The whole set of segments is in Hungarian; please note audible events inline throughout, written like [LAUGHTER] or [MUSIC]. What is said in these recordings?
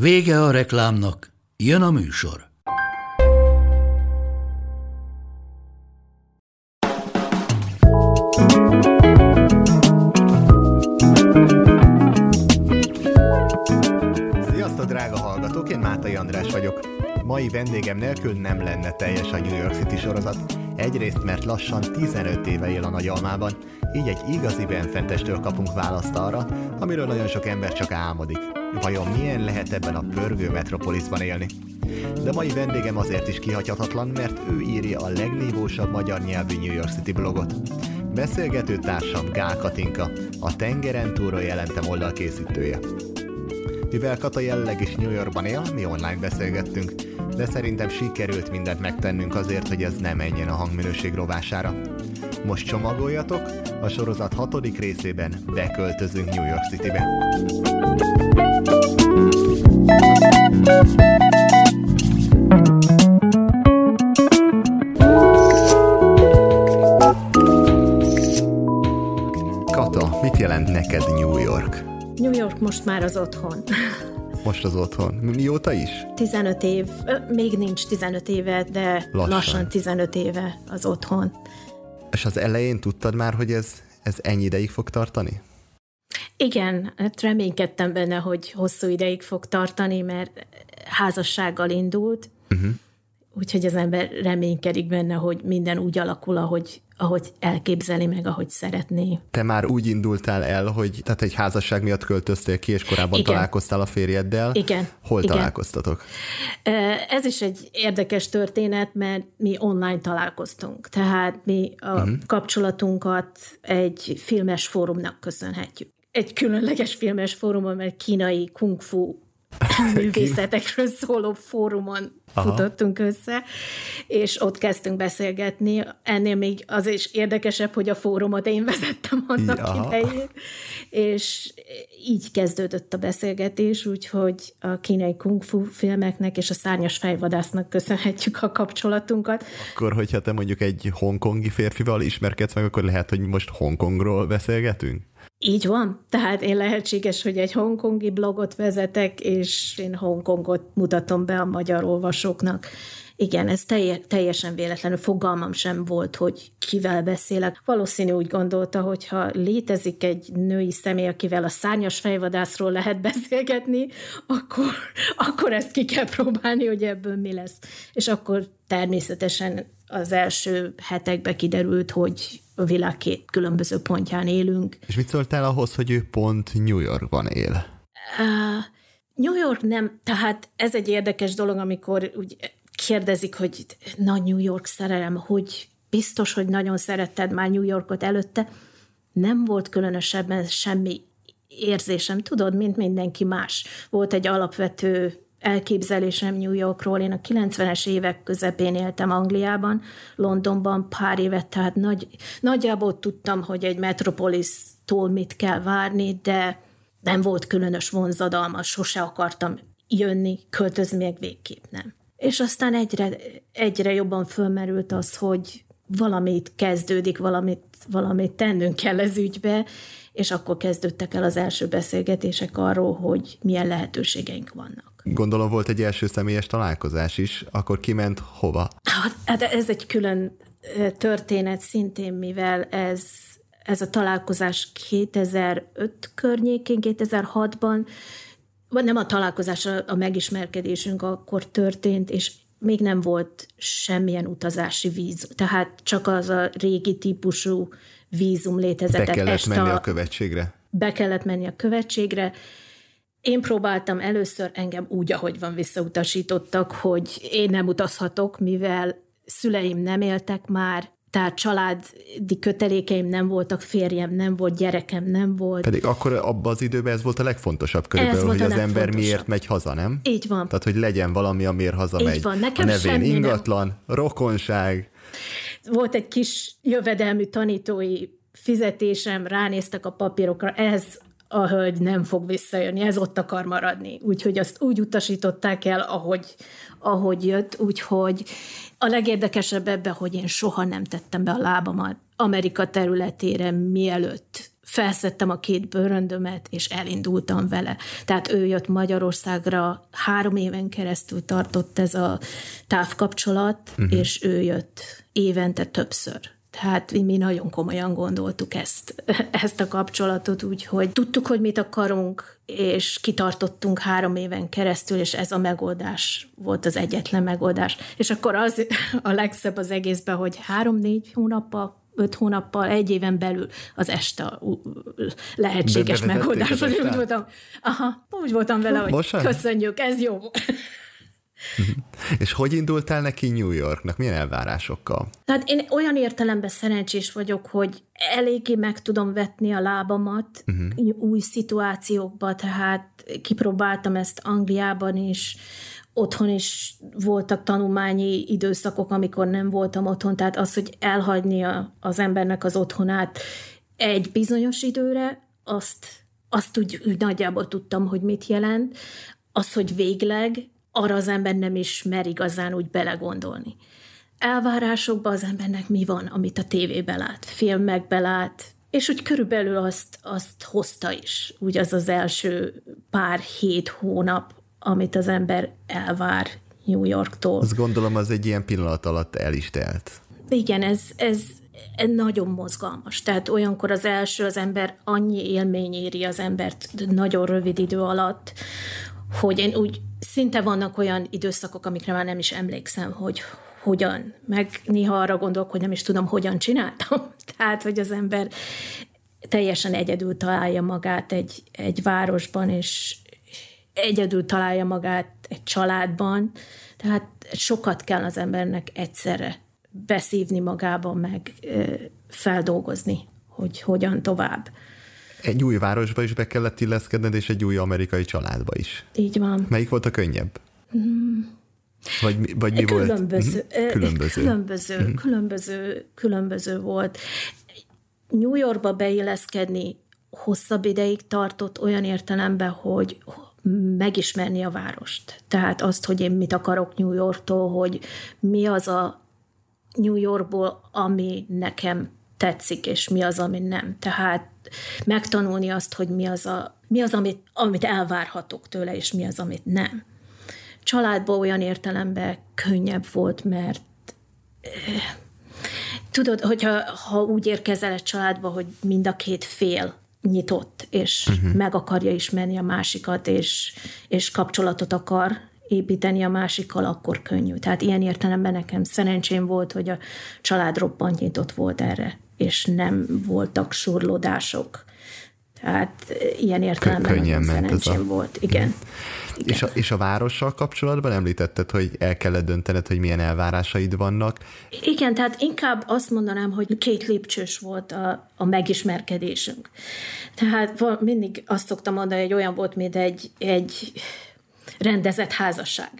Vége a reklámnak, jön a műsor. Sziasztok, drága hallgatók! Én Mátai András vagyok. Mai vendégem nélkül nem lenne teljes a New York City sorozat. Egyrészt, mert lassan 15 éve él a Nagyalmában, így egy igazi benfentestől kapunk választ arra, amiről nagyon sok ember csak álmodik. Vajon milyen lehet ebben a pörgő metropolisban élni? De mai vendégem azért is kihagyhatatlan, mert ő írja a legnívósabb magyar nyelvű New York City blogot. Beszélgető társam Gál Katinka, a Tengeren túlról jelentem oldal készítője. Mivel Kata jelenleg is New Yorkban él, mi online beszélgettünk, de szerintem sikerült mindent megtennünk azért, hogy ez ne menjen a hangminőség rovására. Most csomagoljatok, a sorozat hatodik részében beköltözünk New York Citybe. Kata, mit jelent neked New York? New York most már az otthon. Most az otthon. Mióta is? 15 év, még nincs 15 éve, de lassan, lassan 15 éve az otthon. És az elején tudtad már, hogy ez, ez ennyi ideig fog tartani? Igen, hát reménykedtem benne, hogy hosszú ideig fog tartani, mert házassággal indult, uh-huh. úgyhogy az ember reménykedik benne, hogy minden úgy alakul, ahogy, ahogy elképzeli meg, ahogy szeretné. Te már úgy indultál el, hogy tehát egy házasság miatt költöztél ki, és korábban Igen. találkoztál a férjeddel. Igen. Hol Igen. találkoztatok? Ez is egy érdekes történet, mert mi online találkoztunk. Tehát mi a uh-huh. kapcsolatunkat egy filmes fórumnak köszönhetjük. Egy különleges filmes fórumon, mert kínai kung fu [LAUGHS] művészetekről szóló fórumon Aha. Futottunk össze, és ott kezdtünk beszélgetni. Ennél még az is érdekesebb, hogy a fórumot én vezettem annak Aha. idején, és így kezdődött a beszélgetés, úgyhogy a kínai kung fu filmeknek és a szárnyas fejvadásznak köszönhetjük a kapcsolatunkat. Akkor, hogyha te mondjuk egy hongkongi férfival ismerkedsz meg, akkor lehet, hogy most Hongkongról beszélgetünk? Így van. Tehát én lehetséges, hogy egy hongkongi blogot vezetek, és én Hongkongot mutatom be a magyar olvasóknak. Igen, ez telje, teljesen véletlenül fogalmam sem volt, hogy kivel beszélek. Valószínű úgy gondolta, hogy ha létezik egy női személy, akivel a szárnyas fejvadászról lehet beszélgetni, akkor, akkor ezt ki kell próbálni, hogy ebből mi lesz. És akkor természetesen az első hetekben kiderült, hogy világ két különböző pontján élünk. És mit szóltál ahhoz, hogy ő pont New Yorkban él? Uh, New York nem, tehát ez egy érdekes dolog, amikor úgy kérdezik, hogy na New York szerelem, hogy biztos, hogy nagyon szeretted már New Yorkot előtte. Nem volt különösebben semmi érzésem, tudod, mint mindenki más. Volt egy alapvető elképzelésem New Yorkról. Én a 90-es évek közepén éltem Angliában, Londonban pár évet, tehát nagy, nagyjából tudtam, hogy egy metropolisztól mit kell várni, de nem volt különös vonzadalma, sose akartam jönni, költözni még végképp nem. És aztán egyre, egyre jobban fölmerült az, hogy valamit kezdődik, valamit, valamit tennünk kell ez ügybe, és akkor kezdődtek el az első beszélgetések arról, hogy milyen lehetőségeink vannak. Gondolom volt egy első személyes találkozás is, akkor kiment hova? Hát ez egy külön történet szintén, mivel ez, ez a találkozás 2005 környékén, 2006-ban, vagy nem a találkozás, a megismerkedésünk akkor történt, és még nem volt semmilyen utazási vízum, tehát csak az a régi típusú vízum létezett. Be kellett menni a, a követségre? Be kellett menni a követségre. Én próbáltam először, engem úgy, ahogy van visszautasítottak, hogy én nem utazhatok, mivel szüleim nem éltek már tehát családi kötelékeim nem voltak, férjem nem volt, gyerekem nem volt. Pedig akkor abban az időben ez volt a legfontosabb körülbelül, hogy az ember miért megy haza, nem? Így van. Tehát, hogy legyen valami, amiért hazamegy. Így van. Nekem a nevén ingatlan, nem. rokonság. Volt egy kis jövedelmű tanítói fizetésem, ránéztek a papírokra, ez a hölgy nem fog visszajönni, ez ott akar maradni. Úgyhogy azt úgy utasították el, ahogy, ahogy jött, úgyhogy a legérdekesebb ebben, hogy én soha nem tettem be a lábamat Amerika területére, mielőtt felszettem a két bőröndömet, és elindultam vele. Tehát ő jött Magyarországra, három éven keresztül tartott ez a távkapcsolat, uh-huh. és ő jött évente többször. Tehát mi nagyon komolyan gondoltuk ezt, [LAUGHS] ezt a kapcsolatot, úgyhogy tudtuk, hogy mit akarunk, és kitartottunk három éven keresztül, és ez a megoldás volt az egyetlen megoldás. És akkor az [LAUGHS] a legszebb az egészben, hogy három-négy hónappal öt hónappal, egy éven belül az este lehetséges megoldás. Úgy voltam, aha, úgy voltam vele, hogy Most köszönjük, ez jó. És hogy indultál neki New Yorknak? Milyen elvárásokkal? Tehát én olyan értelemben szerencsés vagyok, hogy eléggé meg tudom vetni a lábamat uh-huh. új szituációkba, tehát kipróbáltam ezt Angliában is, otthon is voltak tanulmányi időszakok, amikor nem voltam otthon, tehát az, hogy elhagyni a, az embernek az otthonát egy bizonyos időre, azt, azt úgy, úgy nagyjából tudtam, hogy mit jelent. Az, hogy végleg arra az ember nem is mer igazán úgy belegondolni. Elvárásokban az embernek mi van, amit a tévébe lát, filmekbe lát, és úgy körülbelül azt, azt hozta is, úgy az az első pár hét hónap, amit az ember elvár New Yorktól. Azt gondolom, az egy ilyen pillanat alatt el is telt. Igen, ez, ez, ez nagyon mozgalmas. Tehát olyankor az első az ember annyi élmény éri az embert nagyon rövid idő alatt, hogy én úgy szinte vannak olyan időszakok, amikre már nem is emlékszem, hogy hogyan, meg néha arra gondolok, hogy nem is tudom, hogyan csináltam. [LAUGHS] Tehát, hogy az ember teljesen egyedül találja magát egy, egy városban, és egyedül találja magát egy családban, tehát sokat kell az embernek egyszerre beszívni magában, meg feldolgozni, hogy hogyan tovább egy új városba is be kellett illeszkedned, és egy új amerikai családba is. Így van. Melyik volt a könnyebb? Mm. Vagy, vagy mi különböző, volt? Különböző. Különböző, mm. különböző, különböző volt. New Yorkba beilleszkedni hosszabb ideig tartott olyan értelemben, hogy megismerni a várost. Tehát azt, hogy én mit akarok New Yorktól, hogy mi az a New Yorkból, ami nekem tetszik, és mi az, ami nem. Tehát megtanulni azt, hogy mi az, a, mi az amit, amit elvárhatok tőle, és mi az, amit nem. Családban olyan értelemben könnyebb volt, mert eh, tudod, hogyha ha úgy érkezel egy családba, hogy mind a két fél nyitott, és uh-huh. meg akarja ismerni a másikat, és, és kapcsolatot akar építeni a másikkal, akkor könnyű. Tehát ilyen értelemben nekem szerencsém volt, hogy a család roppant nyitott volt erre és nem voltak surlódások. Tehát eh, ilyen értelemben Könnyen ment ez a... volt. Igen. Igen. És, a, és a várossal kapcsolatban említetted, hogy el kellett döntened, hogy milyen elvárásaid vannak. Igen, tehát inkább azt mondanám, hogy két lépcsős volt a, a megismerkedésünk. Tehát mindig azt szoktam mondani, hogy olyan volt, mint egy, egy rendezett házasság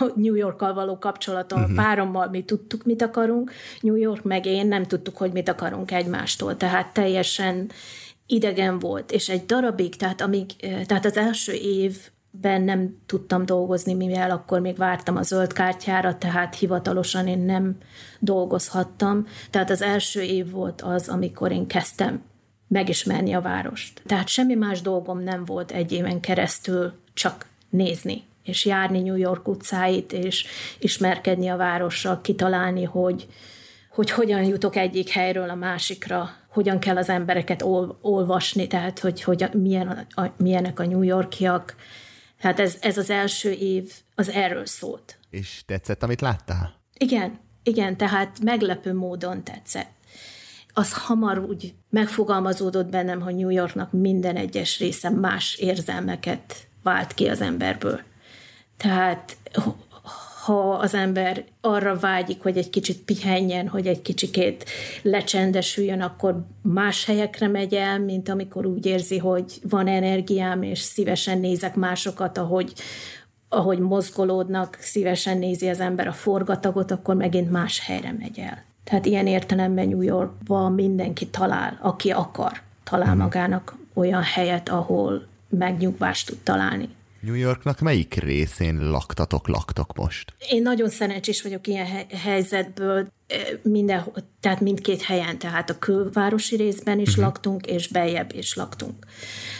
a New Yorkkal való kapcsolatom, uh-huh. párommal mi tudtuk, mit akarunk, New York meg én nem tudtuk, hogy mit akarunk egymástól, tehát teljesen idegen volt, és egy darabig, tehát, amíg, tehát az első évben nem tudtam dolgozni, mivel akkor még vártam a zöld kártyára, tehát hivatalosan én nem dolgozhattam. Tehát az első év volt az, amikor én kezdtem megismerni a várost. Tehát semmi más dolgom nem volt egy éven keresztül, csak nézni és járni New York utcáit, és ismerkedni a várossal, kitalálni, hogy, hogy hogyan jutok egyik helyről a másikra, hogyan kell az embereket ol, olvasni, tehát hogy, hogy milyen a, a, milyenek a New Yorkiak. Hát ez, ez az első év, az erről szólt. És tetszett, amit láttál? Igen, igen, tehát meglepő módon tetszett. Az hamar úgy megfogalmazódott bennem, hogy New Yorknak minden egyes része más érzelmeket vált ki az emberből. Tehát ha az ember arra vágyik, hogy egy kicsit pihenjen, hogy egy kicsikét lecsendesüljön, akkor más helyekre megy el, mint amikor úgy érzi, hogy van energiám, és szívesen nézek másokat, ahogy, ahogy mozgolódnak, szívesen nézi az ember a forgatagot, akkor megint más helyre megy el. Tehát ilyen értelemben New Yorkban mindenki talál, aki akar, talál mhm. magának olyan helyet, ahol megnyugvást tud találni. New Yorknak melyik részén laktatok, laktok most? Én nagyon szerencsés vagyok ilyen helyzetből, minden, tehát mindkét helyen, tehát a külvárosi részben is uh-huh. laktunk, és beljebb is laktunk.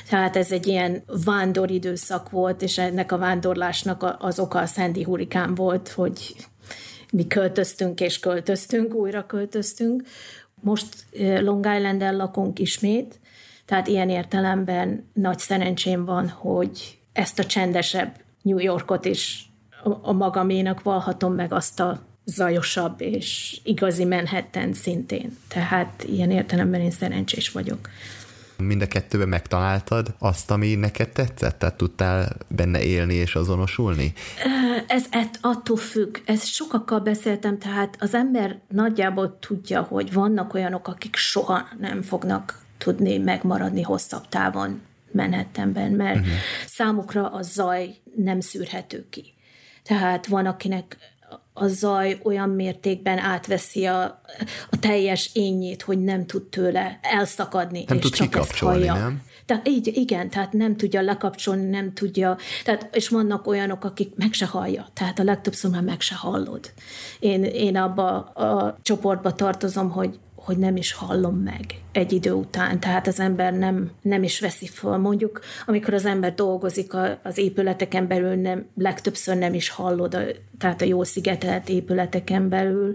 Tehát ez egy ilyen vándoridőszak volt, és ennek a vándorlásnak az oka a Sandy hurikán volt, hogy mi költöztünk és költöztünk, újra költöztünk. Most Long Island-en lakunk ismét, tehát ilyen értelemben nagy szerencsém van, hogy ezt a csendesebb New Yorkot is a magaménak valhatom meg azt a zajosabb és igazi Manhattan szintén. Tehát ilyen értelemben én szerencsés vagyok. Mind a kettőben megtaláltad azt, ami neked tetszett? Tehát tudtál benne élni és azonosulni? Ez, ez attól függ. Ez sokakkal beszéltem, tehát az ember nagyjából tudja, hogy vannak olyanok, akik soha nem fognak tudni megmaradni hosszabb távon Manhattanben, mert uh-huh. számukra a zaj nem szűrhető ki. Tehát van, akinek a zaj olyan mértékben átveszi a, a teljes ényét, hogy nem tud tőle elszakadni, nem és tud csak hallja. Nem? Tehát így, igen, tehát nem tudja lekapcsolni, nem tudja, tehát, és vannak olyanok, akik meg se hallja, tehát a legtöbbször már meg se hallod. Én, én abba a csoportba tartozom, hogy hogy nem is hallom meg egy idő után, tehát az ember nem, nem is veszi föl. Mondjuk, amikor az ember dolgozik a, az épületeken belül, nem, legtöbbször nem is hallod, a, tehát a jó szigetelt épületeken belül,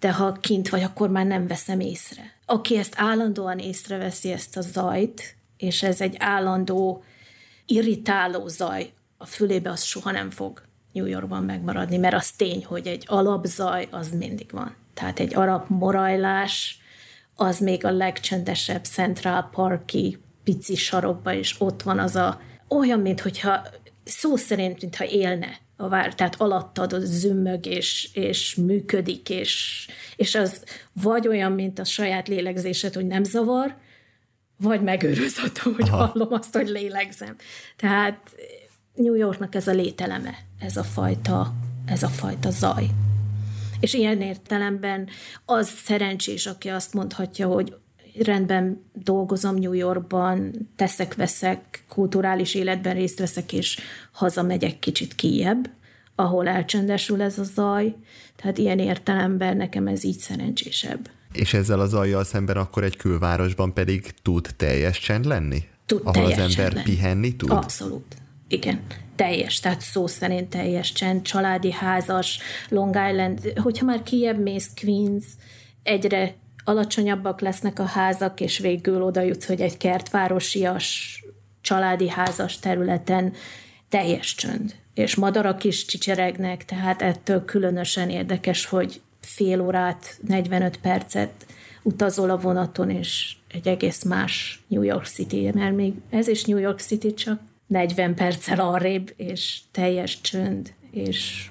de ha kint vagy, akkor már nem veszem észre. Aki ezt állandóan észreveszi, ezt a zajt, és ez egy állandó, irritáló zaj a fülébe, az soha nem fog New Yorkban megmaradni, mert az tény, hogy egy alapzaj az mindig van. Tehát egy arab morajlás, az még a legcsendesebb Central Parki pici sarokba, és ott van az a, olyan, mintha szó szerint, mintha élne a vár, tehát alattad az zümmög, és, és működik, és, és az vagy olyan, mint a saját lélegzésed, hogy nem zavar, vagy megőrözhető, hogy Aha. hallom azt, hogy lélegzem. Tehát New Yorknak ez a lételeme, ez a fajta, ez a fajta zaj. És ilyen értelemben az szerencsés, aki azt mondhatja, hogy rendben dolgozom New Yorkban, teszek-veszek, kulturális életben részt veszek, és hazamegyek kicsit kijebb, ahol elcsendesül ez a zaj. Tehát ilyen értelemben nekem ez így szerencsésebb. És ezzel a zajjal szemben akkor egy külvárosban pedig tud teljes csend lenni? Tud Ahol az ember csend pihenni tud? Abszolút. Igen teljes, tehát szó szerint teljes csend, családi házas, Long Island, hogyha már kiebb mész Queens, egyre alacsonyabbak lesznek a házak, és végül oda jutsz, hogy egy kertvárosias, családi házas területen teljes csönd. És madarak is csicseregnek, tehát ettől különösen érdekes, hogy fél órát, 45 percet utazol a vonaton, és egy egész más New York City, mert még ez is New York City, csak 40 perccel arrébb, és teljes csönd, és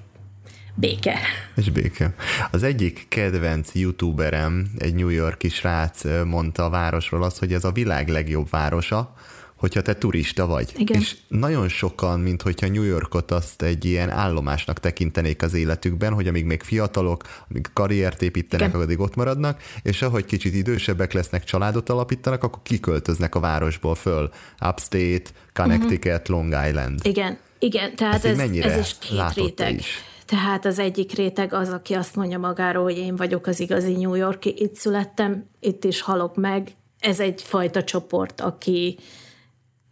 béke. És béke. Az egyik kedvenc youtuberem, egy New Yorki srác mondta a városról azt, hogy ez a világ legjobb városa, hogyha te turista vagy. Igen. És nagyon sokan, mint hogyha New Yorkot azt egy ilyen állomásnak tekintenék az életükben, hogy amíg még fiatalok, amíg karriert építenek, Igen. addig ott maradnak, és ahogy kicsit idősebbek lesznek, családot alapítanak, akkor kiköltöznek a városból föl. Upstate, Connecticut, uh-huh. Long Island. Igen, igen, tehát ez, ez is két réteg. Is? Tehát az egyik réteg az, aki azt mondja magáról, hogy én vagyok az igazi New Yorki, itt születtem, itt is halok meg. Ez egy fajta csoport, aki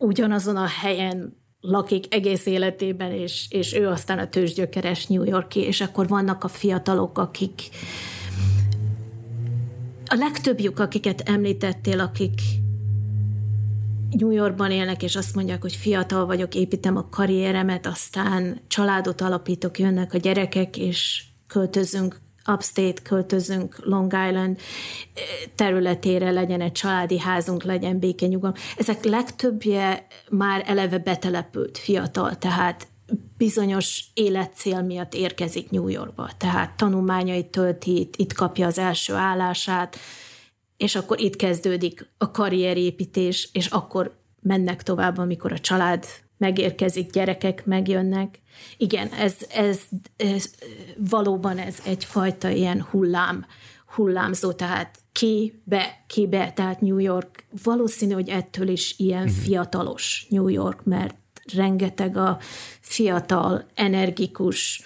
ugyanazon a helyen lakik egész életében, és, és ő aztán a tőzsgyökeres New Yorki, és akkor vannak a fiatalok, akik a legtöbbjük, akiket említettél, akik New Yorkban élnek, és azt mondják, hogy fiatal vagyok, építem a karrieremet, aztán családot alapítok, jönnek a gyerekek, és költözünk upstate költözünk Long Island területére, legyen egy családi házunk, legyen békenyugalom. Ezek legtöbbje már eleve betelepült fiatal, tehát bizonyos életcél miatt érkezik New Yorkba. Tehát tanulmányait tölti, itt, itt kapja az első állását, és akkor itt kezdődik a karrierépítés, és akkor mennek tovább, amikor a család megérkezik, gyerekek megjönnek. Igen, ez, ez, ez valóban ez egyfajta ilyen hullám, hullámzó, tehát ki be, ki be, tehát New York valószínű, hogy ettől is ilyen uh-huh. fiatalos New York, mert rengeteg a fiatal, energikus,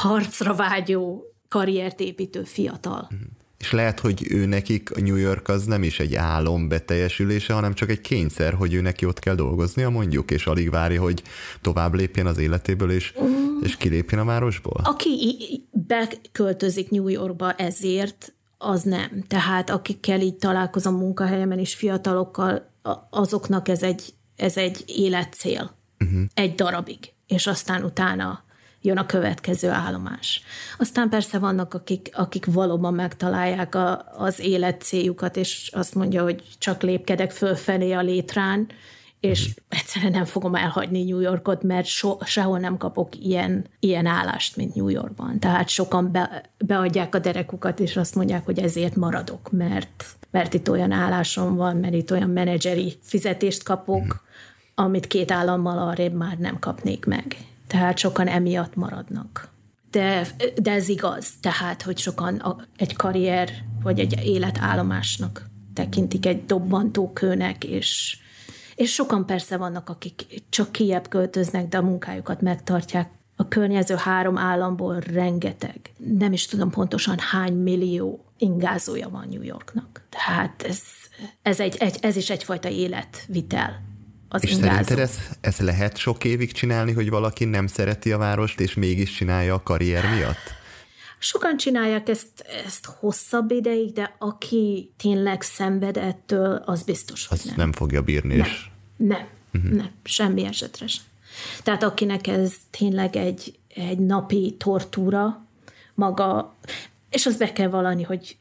harcra vágyó, karriert építő fiatal. Uh-huh. És lehet, hogy ő nekik a New York az nem is egy álom beteljesülése, hanem csak egy kényszer, hogy ő neki ott kell dolgoznia mondjuk, és alig várja, hogy tovább lépjen az életéből, és, mm. és kilépjen a városból? Aki beköltözik New Yorkba ezért, az nem. Tehát akikkel így találkozom munkahelyemen is fiatalokkal, azoknak ez egy, ez egy életcél. Uh-huh. Egy darabig. És aztán utána jön a következő állomás. Aztán persze vannak, akik, akik valóban megtalálják a, az élet céljukat, és azt mondja, hogy csak lépkedek fölfelé a létrán, és mm. egyszerűen nem fogom elhagyni New Yorkot, mert so, sehol nem kapok ilyen, ilyen állást, mint New Yorkban. Tehát sokan be, beadják a derekukat, és azt mondják, hogy ezért maradok, mert, mert itt olyan állásom van, mert itt olyan menedzseri fizetést kapok, mm. amit két állammal arrébb már nem kapnék meg tehát sokan emiatt maradnak. De, de ez igaz, tehát, hogy sokan a, egy karrier vagy egy életállomásnak tekintik egy dobbantókőnek, és, és sokan persze vannak, akik csak kiebb költöznek, de a munkájukat megtartják. A környező három államból rengeteg, nem is tudom pontosan hány millió ingázója van New Yorknak. Tehát ez, ez, egy, egy, ez is egyfajta életvitel az És ingázó. szerinted ez, ez lehet sok évig csinálni, hogy valaki nem szereti a várost, és mégis csinálja a karrier miatt? Sokan csinálják ezt, ezt hosszabb ideig, de aki tényleg szenved ettől, az biztos, hogy az nem. nem fogja bírni. Nem, és... nem, uh-huh. nem, semmi esetre sem. Tehát akinek ez tényleg egy, egy napi tortúra, maga, és az be kell valani, hogy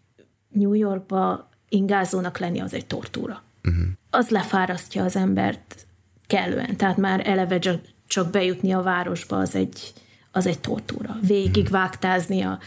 New Yorkba ingázónak lenni az egy tortúra uh-huh. Az lefárasztja az embert kellően. Tehát már eleve csak, csak bejutni a városba az egy, az egy tortúra. Végig uh-huh. vágtázni a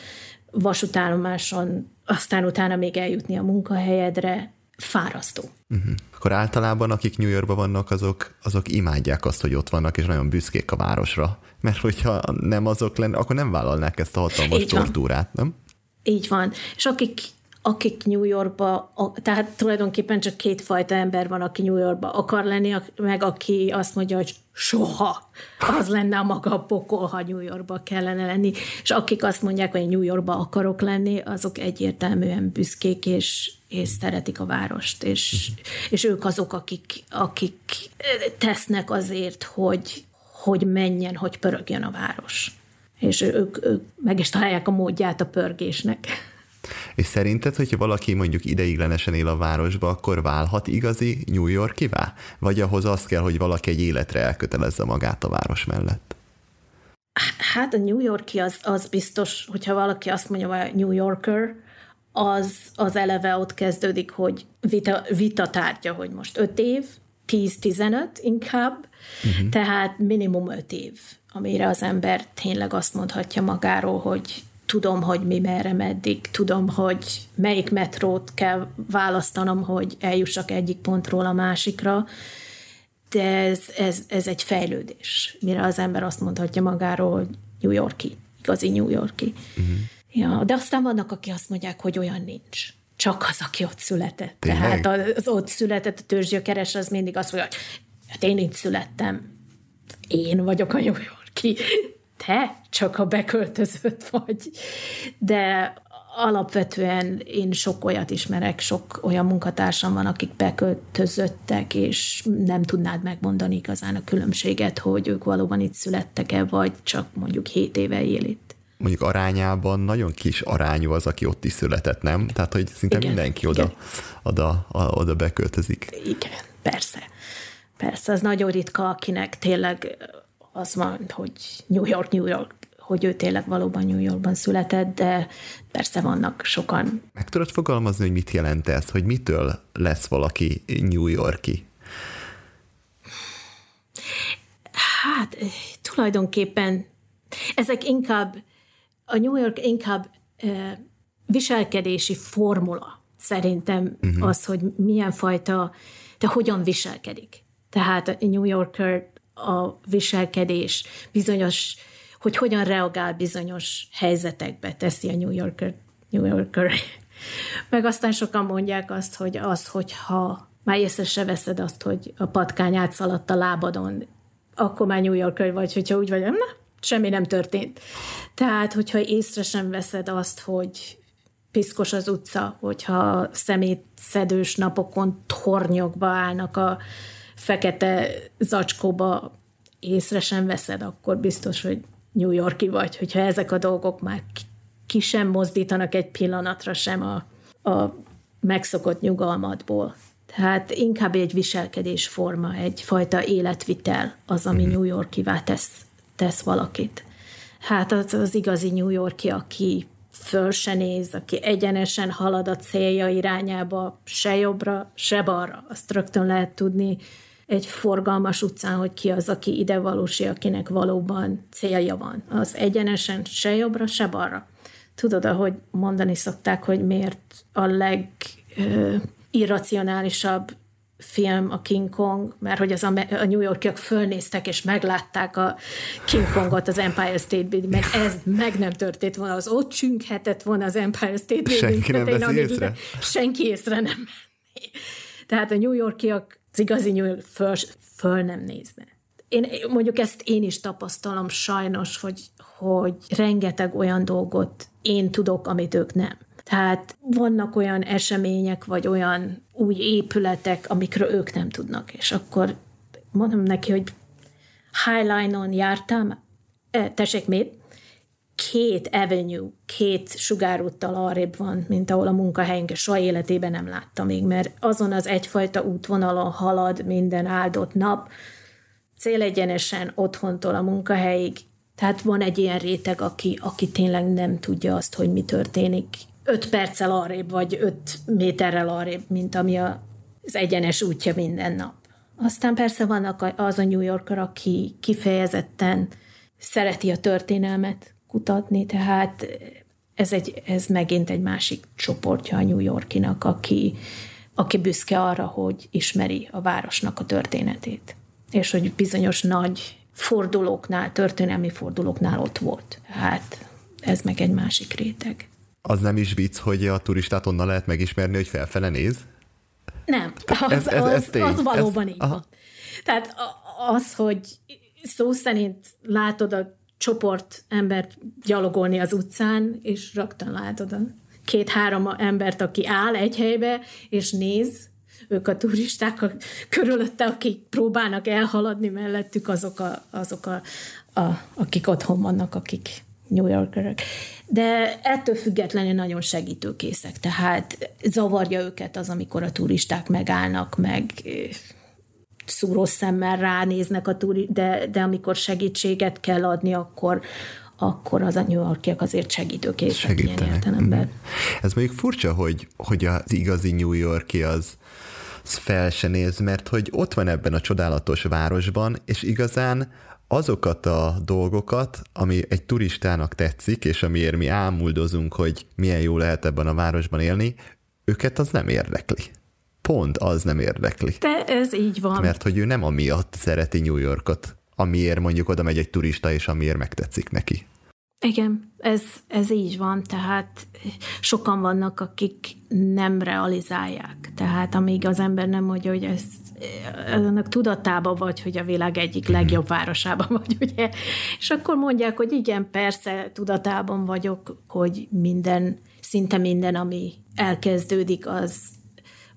vasútállomáson, aztán utána még eljutni a munkahelyedre, fárasztó. Uh-huh. Akkor általában akik New Yorkban vannak, azok, azok imádják azt, hogy ott vannak, és nagyon büszkék a városra. Mert hogyha nem azok lenne, akkor nem vállalnák ezt a hatalmas Így tortúrát, van. nem? Így van. És akik akik New Yorkba, tehát tulajdonképpen csak kétfajta ember van, aki New Yorkba akar lenni, meg aki azt mondja, hogy soha az lenne a maga pokol, ha New Yorkba kellene lenni. És akik azt mondják, hogy New Yorkba akarok lenni, azok egyértelműen büszkék, és, és szeretik a várost, és, és ők azok, akik, akik tesznek azért, hogy, hogy menjen, hogy pörögjön a város. És ők, ők meg is találják a módját a pörgésnek. És szerinted, hogyha valaki mondjuk ideiglenesen él a városba, akkor válhat igazi New Yorkivá? Vagy ahhoz az kell, hogy valaki egy életre elkötelezze magát a város mellett? Hát a New Yorki az, az biztos, hogyha valaki azt mondja, hogy New Yorker, az, az eleve ott kezdődik, hogy vita, vita tárgya, hogy most 5 év, 10-15 inkább, uh-huh. tehát minimum 5 év, amire az ember tényleg azt mondhatja magáról, hogy tudom, hogy mi merre meddig, tudom, hogy melyik metrót kell választanom, hogy eljussak egyik pontról a másikra, de ez, ez, ez egy fejlődés, mire az ember azt mondhatja magáról, hogy New Yorki, igazi New Yorki. Uh-huh. Ja, de aztán vannak, akik azt mondják, hogy olyan nincs. Csak az, aki ott született. Tényleg? Tehát az ott született, a törzsgyökeres, az mindig azt mondja, hogy hát én itt születtem. Én vagyok a New Yorki te csak a beköltözött vagy. De alapvetően én sok olyat ismerek, sok olyan munkatársam van, akik beköltözöttek, és nem tudnád megmondani igazán a különbséget, hogy ők valóban itt születtek-e, vagy csak mondjuk 7 éve él itt. Mondjuk arányában nagyon kis arányú az, aki ott is született, nem? Tehát, hogy szinte igen, mindenki oda, igen. oda, oda beköltözik. Igen, persze. Persze, az nagyon ritka, akinek tényleg az van, hogy New York, New York, hogy ő tényleg valóban New Yorkban született, de persze vannak sokan. Meg tudod fogalmazni, hogy mit jelent ez, hogy mitől lesz valaki New Yorki? Hát tulajdonképpen ezek inkább, a New York inkább uh, viselkedési formula szerintem uh-huh. az, hogy milyen fajta, de hogyan viselkedik. Tehát a New Yorker a viselkedés bizonyos, hogy hogyan reagál bizonyos helyzetekbe, teszi a New Yorker, New Yorker. [LAUGHS] Meg aztán sokan mondják azt, hogy az, hogyha már észre se veszed azt, hogy a patkány átszaladt a lábadon, akkor már New Yorker vagy, hogyha úgy vagy, na, semmi nem történt. Tehát, hogyha észre sem veszed azt, hogy piszkos az utca, hogyha szemétszedős napokon tornyokba állnak a fekete zacskóba, észre sem veszed, akkor biztos, hogy New Yorki vagy, hogyha ezek a dolgok már ki sem mozdítanak egy pillanatra sem a, a megszokott nyugalmadból. Tehát inkább egy viselkedésforma, egyfajta életvitel az, ami mhm. New Yorkivá tesz, tesz valakit. Hát az, az igazi New Yorki, aki föl se néz, aki egyenesen halad a célja irányába, se jobbra, se balra. Azt rögtön lehet tudni egy forgalmas utcán, hogy ki az, aki ide valósi, akinek valóban célja van. Az egyenesen se jobbra, se balra. Tudod, ahogy mondani szokták, hogy miért a leg irracionálisabb film a King Kong, mert hogy az a, a New Yorkiak fölnéztek és meglátták a King Kongot az Empire State Building, mert ez meg nem történt volna, az ott csünghetett volna az Empire State Building. Senki nem veszi észre? Senki észre nem menné. Tehát a New Yorkiak az igazi York föl, föl nem nézne. Én, mondjuk ezt én is tapasztalom sajnos, hogy, hogy rengeteg olyan dolgot én tudok, amit ők nem. Tehát vannak olyan események, vagy olyan új épületek, amikről ők nem tudnak, és akkor mondom neki, hogy Highline-on jártam, e, tessék, még két avenue, két sugárúttal arrébb van, mint ahol a munkahelyünk, és soha életében nem láttam még, mert azon az egyfajta útvonalon halad minden áldott nap, célegyenesen otthontól a munkahelyig, tehát van egy ilyen réteg, aki, aki tényleg nem tudja azt, hogy mi történik. Öt perccel arrébb, vagy öt méterrel arrébb, mint ami a, az egyenes útja minden nap. Aztán persze vannak az a New Yorker, aki kifejezetten szereti a történelmet kutatni, tehát ez, egy, ez megint egy másik csoportja a New Yorkinak, aki, aki büszke arra, hogy ismeri a városnak a történetét, és hogy bizonyos nagy fordulóknál, történelmi fordulóknál ott volt. Hát ez meg egy másik réteg. Az nem is vicc, hogy a turistát onnan lehet megismerni, hogy felfele néz? Nem, az, ez, ez, ez az, az valóban ez, így van. Tehát az, hogy szó szerint látod a csoport embert gyalogolni az utcán, és rögtön látod a két-három embert, aki áll egy helybe, és néz, ők a turisták a, körülötte, akik próbálnak elhaladni mellettük, azok, a, azok a, a, akik otthon vannak, akik New Yorkerek. De ettől függetlenül nagyon segítőkészek, tehát zavarja őket az, amikor a turisták megállnak, meg szúró szemmel ránéznek a turi, de, de amikor segítséget kell adni, akkor, akkor az a New Yorkiak azért segítőkészek ilyen értelemben. Mhm. Ez mondjuk furcsa, hogy, hogy az igazi New Yorki az, az fel se néz, mert hogy ott van ebben a csodálatos városban, és igazán azokat a dolgokat, ami egy turistának tetszik, és amiért mi ámuldozunk, hogy milyen jó lehet ebben a városban élni, őket az nem érdekli. Pont az nem érdekli. De ez így van. Mert hogy ő nem amiatt szereti New Yorkot, amiért mondjuk oda megy egy turista, és amiért megtetszik neki. Igen, ez, ez így van, tehát sokan vannak, akik nem realizálják. Tehát amíg az ember nem mondja, hogy ez ennek tudatában vagy, hogy a világ egyik mhm. legjobb városában vagy, ugye? És akkor mondják, hogy igen, persze tudatában vagyok, hogy minden, szinte minden, ami elkezdődik, az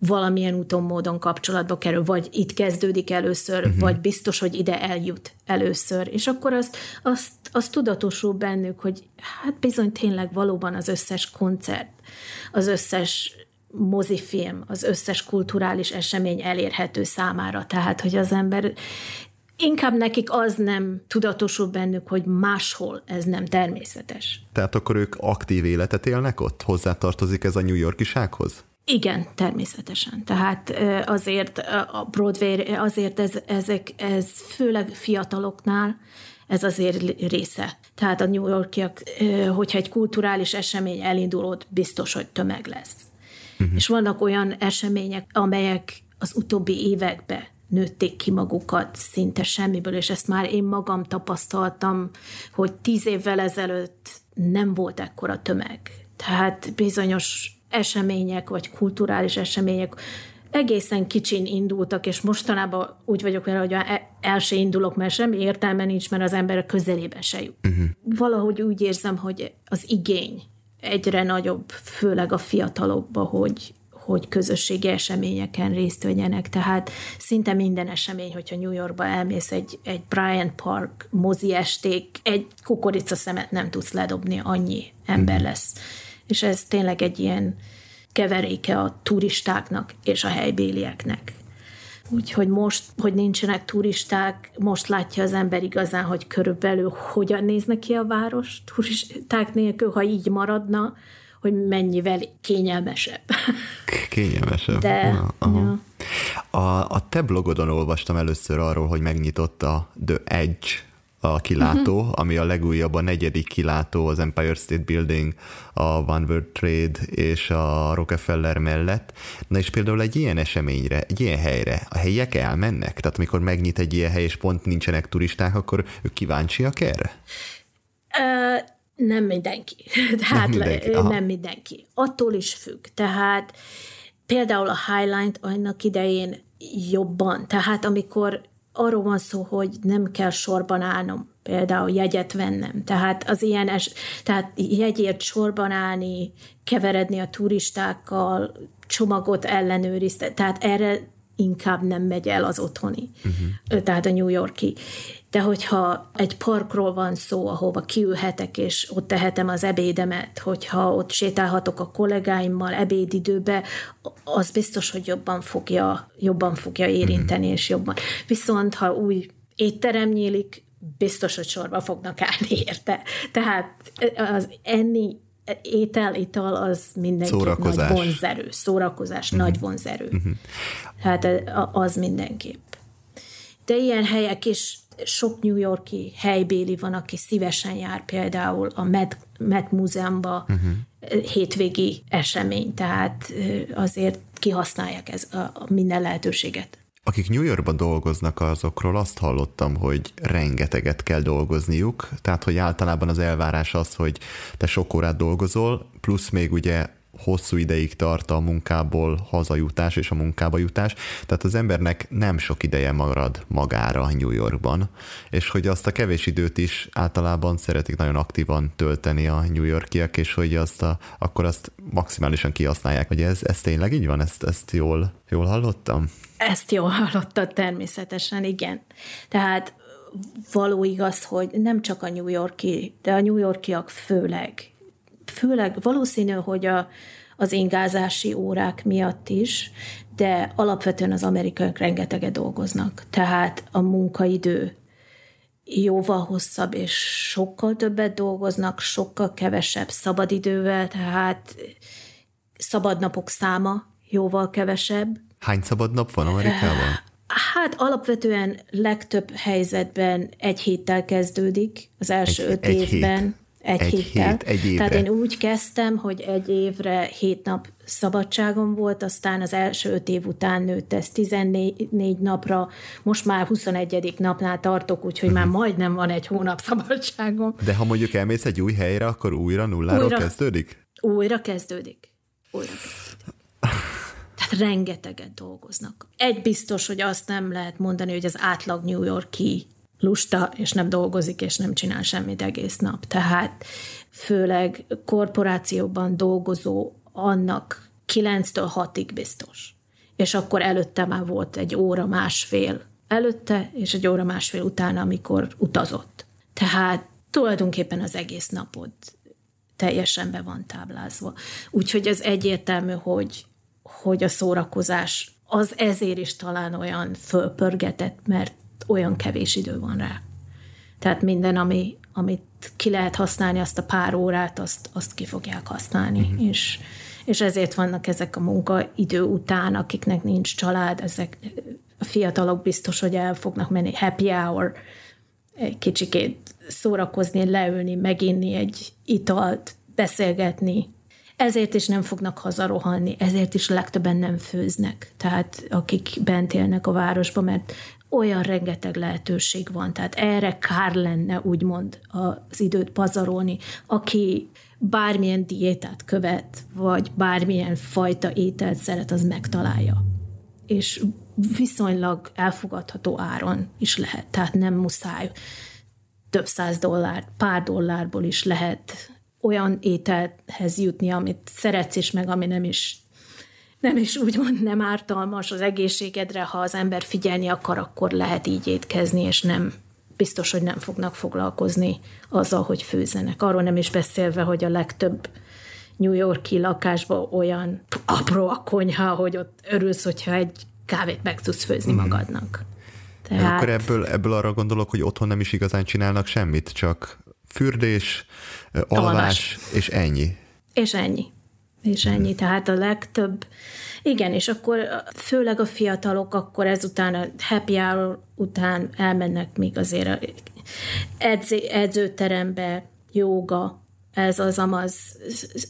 valamilyen úton, módon kapcsolatba kerül, vagy itt kezdődik először, uh-huh. vagy biztos, hogy ide eljut először. És akkor azt, azt, azt tudatosul bennük, hogy hát bizony tényleg valóban az összes koncert, az összes mozifilm, az összes kulturális esemény elérhető számára. Tehát, hogy az ember inkább nekik az nem tudatosul bennük, hogy máshol ez nem természetes. Tehát akkor ők aktív életet élnek ott? Hozzátartozik ez a New Yorkisághoz? Igen, természetesen. Tehát azért a Broadway, azért ez, ezek, ez főleg fiataloknál ez azért része. Tehát a New Yorkiak, hogyha egy kulturális esemény elindul, ott biztos, hogy tömeg lesz. Uh-huh. És vannak olyan események, amelyek az utóbbi években nőtték ki magukat szinte semmiből, és ezt már én magam tapasztaltam, hogy tíz évvel ezelőtt nem volt ekkora tömeg. Tehát bizonyos események, vagy kulturális események egészen kicsin indultak, és mostanában úgy vagyok vele, hogy e- el se indulok, mert semmi értelme nincs, mert az ember közelében se jut. Uh-huh. Valahogy úgy érzem, hogy az igény egyre nagyobb, főleg a fiatalokba, hogy, hogy közösségi eseményeken részt vegyenek. Tehát szinte minden esemény, hogyha New Yorkba elmész egy, egy Bryant Park mozi esték, egy kukorica szemet nem tudsz ledobni, annyi ember mhm. lesz. És ez tényleg egy ilyen keveréke a turistáknak és a helybélieknek. Úgyhogy most, hogy nincsenek turisták, most látja az ember igazán, hogy körülbelül hogyan néznek ki a város turisták nélkül, ha így maradna, hogy mennyivel kényelmesebb. Kényelmesebb. De, Aha. Ja. A, a te blogodon olvastam először arról, hogy megnyitotta The Edge a kilátó, uh-huh. ami a legújabb, a negyedik kilátó az Empire State Building, a One World Trade és a Rockefeller mellett. Na és például egy ilyen eseményre, egy ilyen helyre a helyiek elmennek? Tehát amikor megnyit egy ilyen hely, és pont nincsenek turisták, akkor ők kíváncsiak erre? Uh, nem mindenki. [LAUGHS] Tehát nem mindenki. nem mindenki. Attól is függ. Tehát például a Highline-t annak idején jobban. Tehát amikor arról van szó, hogy nem kell sorban állnom, például jegyet vennem. Tehát az ilyen, es, tehát jegyért sorban állni, keveredni a turistákkal, csomagot ellenőrizte, tehát erre inkább nem megy el az otthoni, uh-huh. tehát a New Yorki. De hogyha egy parkról van szó, ahova kiülhetek, és ott tehetem az ebédemet, hogyha ott sétálhatok a kollégáimmal ebédidőbe, az biztos, hogy jobban fogja, jobban fogja érinteni, uh-huh. és jobban. Viszont, ha új étterem nyílik, biztos, hogy sorba fognak állni érte. Tehát az enni étel, ital az mindenki nagy vonzerő, szórakozás, uh-huh. nagy vonzerő. Uh-huh. Hát az mindenképp. De ilyen helyek is, sok New Yorki helybéli van, aki szívesen jár például a Met, Met Múzeumba uh-huh. hétvégi esemény, tehát azért kihasználják ez a, a minden lehetőséget. Akik New Yorkban dolgoznak, azokról azt hallottam, hogy rengeteget kell dolgozniuk, tehát hogy általában az elvárás az, hogy te sok órát dolgozol, plusz még ugye hosszú ideig tart a munkából hazajutás és a munkába jutás, tehát az embernek nem sok ideje marad magára New Yorkban, és hogy azt a kevés időt is általában szeretik nagyon aktívan tölteni a New Yorkiak, és hogy azt a, akkor azt maximálisan kihasználják. Hogy ez, ez tényleg így van? Ezt, ezt jól, jól hallottam? Ezt jól hallottad természetesen, igen. Tehát való igaz, hogy nem csak a New Yorki, de a New Yorkiak főleg, főleg valószínű, hogy a, az ingázási órák miatt is, de alapvetően az amerikaiak rengeteget dolgoznak. Tehát a munkaidő jóval hosszabb, és sokkal többet dolgoznak, sokkal kevesebb szabadidővel, tehát szabadnapok száma jóval kevesebb, Hány szabad nap van Amerikában? Hát alapvetően legtöbb helyzetben egy héttel kezdődik, az első egy, öt egy évben. Hét. Egy, egy héttel. Hét, egy évre. Tehát én úgy kezdtem, hogy egy évre hét nap szabadságom volt, aztán az első öt év után nőtt ez 14 napra, most már 21. napnál tartok, úgyhogy már mhm. majdnem van egy hónap szabadságom. De ha mondjuk elmész egy új helyre, akkor újra nulláról újra, kezdődik? Újra kezdődik. Újra kezdődik. Tehát rengeteget dolgoznak. Egy biztos, hogy azt nem lehet mondani, hogy az átlag New Yorki lusta, és nem dolgozik, és nem csinál semmit egész nap. Tehát főleg korporációban dolgozó annak 9-től 6-ig biztos. És akkor előtte már volt egy óra másfél előtte, és egy óra másfél utána, amikor utazott. Tehát tulajdonképpen az egész napod teljesen be van táblázva. Úgyhogy ez egyértelmű, hogy hogy a szórakozás az ezért is talán olyan fölpörgetett, mert olyan kevés idő van rá. Tehát minden, ami, amit ki lehet használni, azt a pár órát, azt, azt ki fogják használni. Uh-huh. És, és ezért vannak ezek a munkaidő után, akiknek nincs család, ezek a fiatalok biztos, hogy el fognak menni happy hour, egy kicsikét szórakozni, leülni, meginni egy italt, beszélgetni. Ezért is nem fognak hazarohanni, ezért is legtöbben nem főznek. Tehát akik bent élnek a városban, mert olyan rengeteg lehetőség van, tehát erre kár lenne úgymond az időt pazarolni, aki bármilyen diétát követ, vagy bármilyen fajta ételt szeret, az megtalálja. És viszonylag elfogadható áron is lehet, tehát nem muszáj több száz dollár, pár dollárból is lehet olyan ételhez jutni, amit szeretsz, és meg ami nem is nem is úgymond nem ártalmas az egészségedre, ha az ember figyelni akar, akkor lehet így étkezni, és nem biztos, hogy nem fognak foglalkozni azzal, hogy főzenek. Arról nem is beszélve, hogy a legtöbb New Yorki lakásban olyan apró a konyha, hogy ott örülsz, hogyha egy kávét meg tudsz főzni mm. magadnak. Tehát... Akkor ebből, ebből arra gondolok, hogy otthon nem is igazán csinálnak semmit, csak fürdés, alvás, alvás. és ennyi. És ennyi. És ennyi. Tehát a legtöbb, igen, és akkor főleg a fiatalok akkor ezután a happy hour után elmennek még azért a edző, edzőterembe, jóga, ez az amaz.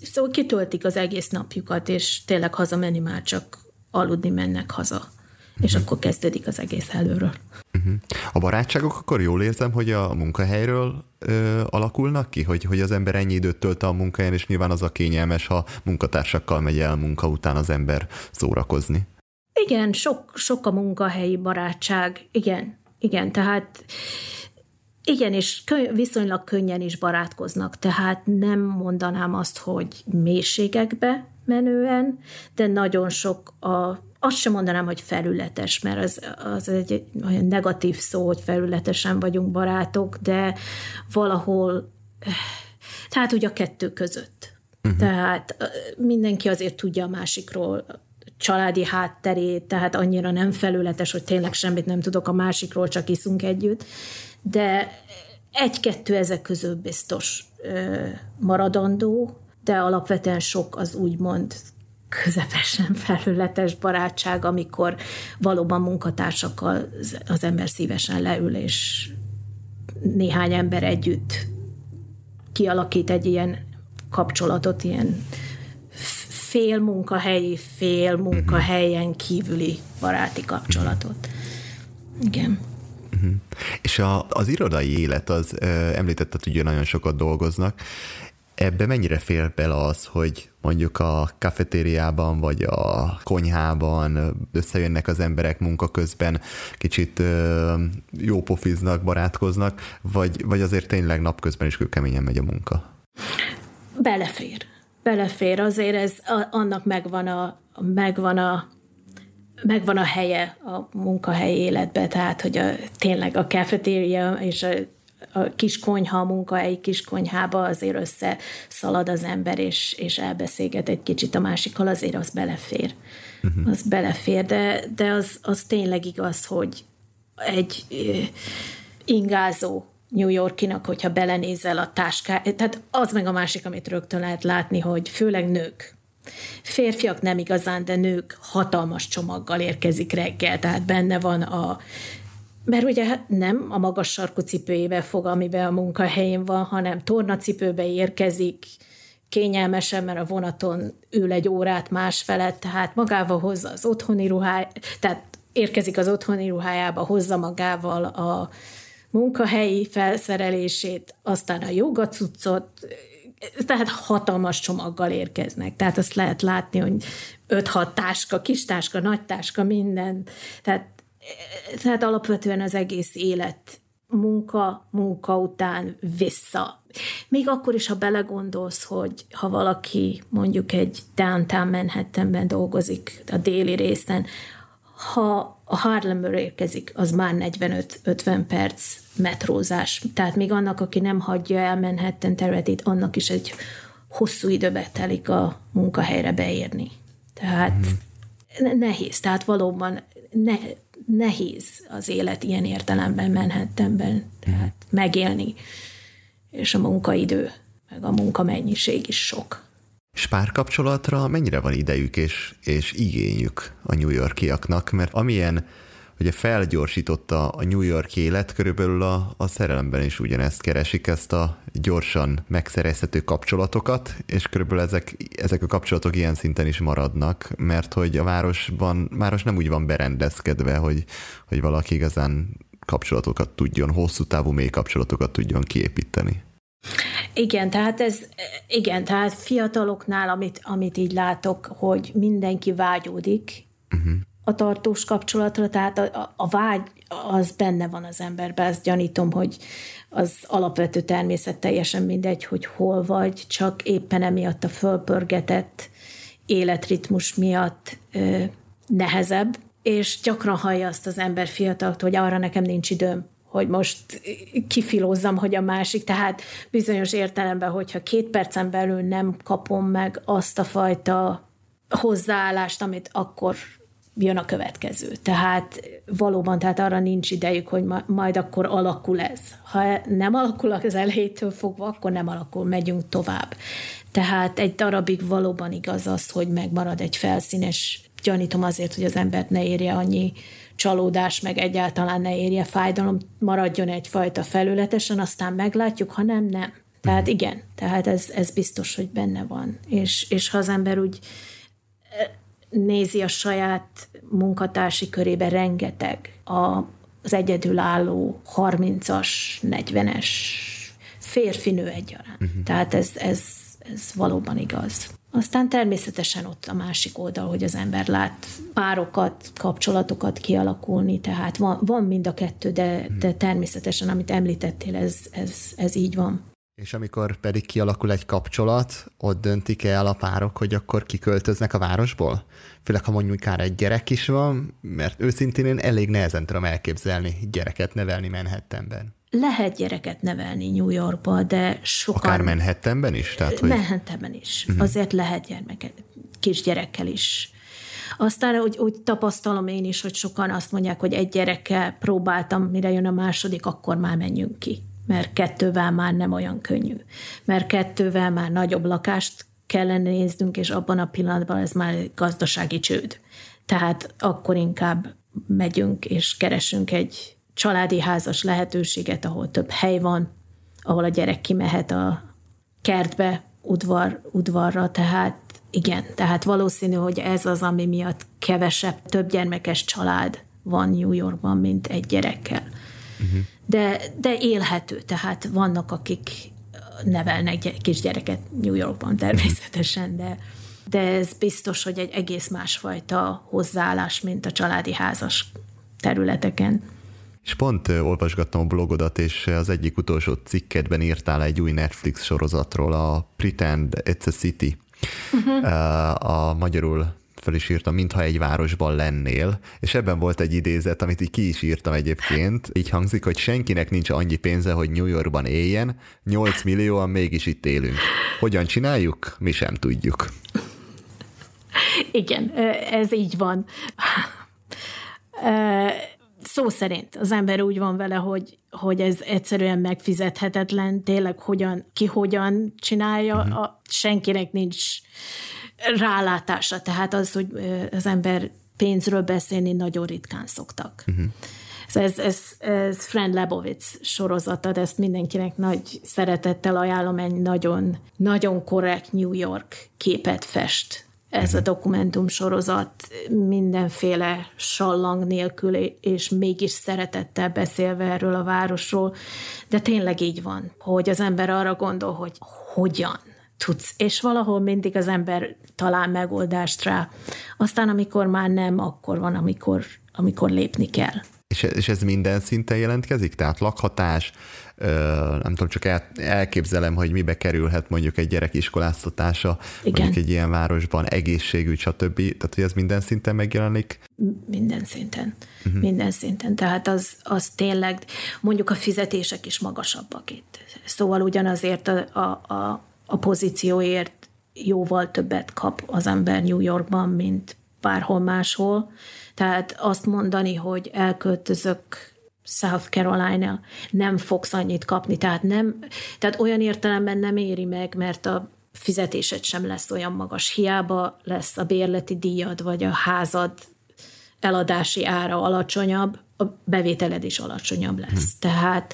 Szóval kitöltik az egész napjukat, és tényleg hazamenni már csak aludni mennek haza és uh-huh. akkor kezdődik az egész előről. Uh-huh. A barátságok akkor jól érzem, hogy a munkahelyről ö, alakulnak ki, hogy, hogy az ember ennyi időt tölt a munkahelyen, és nyilván az a kényelmes, ha munkatársakkal megy el munka után az ember szórakozni. Igen, sok, sok a munkahelyi barátság, igen, igen, tehát igen, és kö, viszonylag könnyen is barátkoznak, tehát nem mondanám azt, hogy mélységekbe menően, de nagyon sok a azt sem mondanám, hogy felületes, mert az, az egy olyan negatív szó, hogy felületesen vagyunk barátok, de valahol, tehát ugye a kettő között. Uh-huh. Tehát mindenki azért tudja a másikról családi hátterét, tehát annyira nem felületes, hogy tényleg semmit nem tudok a másikról, csak iszunk együtt, de egy-kettő ezek közül biztos maradandó, de alapvetően sok az úgymond közepesen felületes barátság, amikor valóban munkatársakkal az ember szívesen leül, és néhány ember együtt kialakít egy ilyen kapcsolatot, ilyen fél munkahelyi, fél munkahelyen kívüli baráti kapcsolatot. Igen. Uh-huh. És a, az irodai élet, az említetted, hogy nagyon sokat dolgoznak, Ebbe mennyire fér bele az, hogy mondjuk a kafetériában vagy a konyhában összejönnek az emberek munka közben, kicsit jó pofiznak, barátkoznak, vagy, vagy azért tényleg napközben is kőkeményen megy a munka? Belefér. Belefér. Azért ez annak megvan a, megvan a megvan a helye a munkahelyi életbe, tehát hogy a, tényleg a kafetéria és a a kis konyha, a munkahelyi kis konyhába azért össze szalad az ember, és, és elbeszélget egy kicsit a másikkal, azért az belefér. Uh-huh. Az belefér, de, de az, az tényleg igaz, hogy egy ingázó New Yorkinak, hogyha belenézel a táská, tehát az meg a másik, amit rögtön lehet látni, hogy főleg nők, Férfiak nem igazán, de nők hatalmas csomaggal érkezik reggel, tehát benne van a mert ugye nem a magas sarkú cipőjébe fog, amiben a munkahelyén van, hanem tornacipőbe érkezik, kényelmesen, mert a vonaton ül egy órát más felett, tehát magával hozza az otthoni ruháját, tehát érkezik az otthoni ruhájába, hozza magával a munkahelyi felszerelését, aztán a jogacuccot, tehát hatalmas csomaggal érkeznek. Tehát azt lehet látni, hogy 5-6 táska, kis táska, nagy táska, minden. Tehát tehát alapvetően az egész élet munka, munka után vissza. Még akkor is, ha belegondolsz, hogy ha valaki mondjuk egy downtown Manhattanben dolgozik a déli részen, ha a Harlemről érkezik, az már 45-50 perc metrózás. Tehát még annak, aki nem hagyja el Manhattan területét, annak is egy hosszú időbe telik a munkahelyre beérni. Tehát mm. nehéz. Tehát valóban ne, nehéz az élet ilyen értelemben Manhattanben, tehát megélni, és a munkaidő, meg a munkamennyiség is sok. És párkapcsolatra mennyire van idejük és, és igényük a New Yorkiaknak, mert amilyen hogy felgyorsította a New York élet, körülbelül a, a szerelemben is ugyanezt keresik, ezt a gyorsan megszerezhető kapcsolatokat, és körülbelül ezek, ezek a kapcsolatok ilyen szinten is maradnak, mert hogy a városban, város nem úgy van berendezkedve, hogy, hogy valaki igazán kapcsolatokat tudjon, hosszú távú mély kapcsolatokat tudjon kiépíteni. Igen, tehát ez, igen, tehát fiataloknál, amit, amit így látok, hogy mindenki vágyódik uh-huh. A tartós kapcsolatra, tehát a, a vágy az benne van az emberben, ezt gyanítom, hogy az alapvető természet teljesen mindegy, hogy hol vagy, csak éppen emiatt a fölpörgetett életritmus miatt ö, nehezebb, és gyakran hallja azt az ember fiatalt, hogy arra nekem nincs időm, hogy most kifilózzam, hogy a másik, tehát bizonyos értelemben, hogyha két percen belül nem kapom meg azt a fajta hozzáállást, amit akkor jön a következő. Tehát valóban, tehát arra nincs idejük, hogy majd akkor alakul ez. Ha nem alakul az elejétől fogva, akkor nem alakul, megyünk tovább. Tehát egy darabig valóban igaz az, hogy megmarad egy felszínes, gyanítom azért, hogy az embert ne érje annyi csalódás, meg egyáltalán ne érje fájdalom, maradjon egyfajta felületesen, aztán meglátjuk, ha nem, nem. Tehát igen, tehát ez, ez biztos, hogy benne van. És, és ha az ember úgy nézi a saját munkatársi körébe rengeteg a, az egyedülálló 30-as, 40-es férfinő egyaránt. Uh-huh. Tehát ez, ez, ez valóban igaz. Aztán természetesen ott a másik oldal, hogy az ember lát párokat, kapcsolatokat kialakulni, tehát van, van mind a kettő, de, de természetesen, amit említettél, ez, ez, ez így van. És amikor pedig kialakul egy kapcsolat, ott döntik el a párok, hogy akkor kiköltöznek a városból? Főleg, ha mondjuk akár egy gyerek is van, mert őszintén én elég nehezen tudom elképzelni gyereket nevelni Manhattanben lehet gyereket nevelni New Yorkba, de sokan... Akár Manhattanben is? Tehát, hogy... Manhattanben is. Uh-huh. Azért lehet gyermeket, kisgyerekkel is. Aztán úgy, úgy tapasztalom én is, hogy sokan azt mondják, hogy egy gyerekkel próbáltam, mire jön a második, akkor már menjünk ki. Mert kettővel már nem olyan könnyű. Mert kettővel már nagyobb lakást kellene néznünk, és abban a pillanatban ez már gazdasági csőd. Tehát akkor inkább megyünk és keresünk egy családi házas lehetőséget, ahol több hely van, ahol a gyerek kimehet a kertbe, udvar, udvarra, tehát igen, tehát valószínű, hogy ez az, ami miatt kevesebb, több gyermekes család van New Yorkban, mint egy gyerekkel. Uh-huh. De, de élhető, tehát vannak, akik nevelnek kisgyereket New Yorkban [LAUGHS] természetesen, de, de ez biztos, hogy egy egész másfajta hozzáállás, mint a családi házas területeken. És pont olvasgattam a blogodat, és az egyik utolsó cikkedben írtál egy új Netflix sorozatról, a Pretend It's a City. Uh-huh. A magyarul fel is írtam, mintha egy városban lennél, és ebben volt egy idézet, amit így ki is írtam egyébként. Így hangzik, hogy senkinek nincs annyi pénze, hogy New Yorkban éljen, 8 millióan mégis itt élünk. Hogyan csináljuk? Mi sem tudjuk. Igen, ez így van szó szerint az ember úgy van vele, hogy, hogy ez egyszerűen megfizethetetlen, tényleg hogyan, ki hogyan csinálja, uh-huh. a, senkinek nincs rálátása, tehát az, hogy az ember pénzről beszélni nagyon ritkán szoktak. Uh-huh. Ez, ez, ez Fran Lebowitz sorozata, de ezt mindenkinek nagy szeretettel ajánlom, egy nagyon, nagyon korrekt New York képet fest ez a dokumentum sorozat mindenféle sallang nélkül, és mégis szeretettel beszélve erről a városról, de tényleg így van, hogy az ember arra gondol, hogy hogyan tudsz, és valahol mindig az ember talál megoldást rá. Aztán, amikor már nem, akkor van, amikor, amikor lépni kell. És, és ez minden szinten jelentkezik? Tehát lakhatás, nem tudom, csak el, elképzelem, hogy mibe kerülhet mondjuk egy gyerek iskoláztatása, Igen. mondjuk egy ilyen városban, egészségügy, stb. Tehát, hogy ez minden szinten megjelenik? Minden szinten. Uh-huh. Minden szinten. Tehát az, az tényleg, mondjuk a fizetések is magasabbak itt. Szóval ugyanazért a, a, a, a pozícióért jóval többet kap az ember New Yorkban, mint bárhol máshol. Tehát azt mondani, hogy elköltözök South Carolina, nem fogsz annyit kapni, tehát nem, tehát olyan értelemben nem éri meg, mert a fizetésed sem lesz olyan magas. Hiába lesz a bérleti díjad, vagy a házad eladási ára alacsonyabb, a bevételed is alacsonyabb lesz. Hmm. Tehát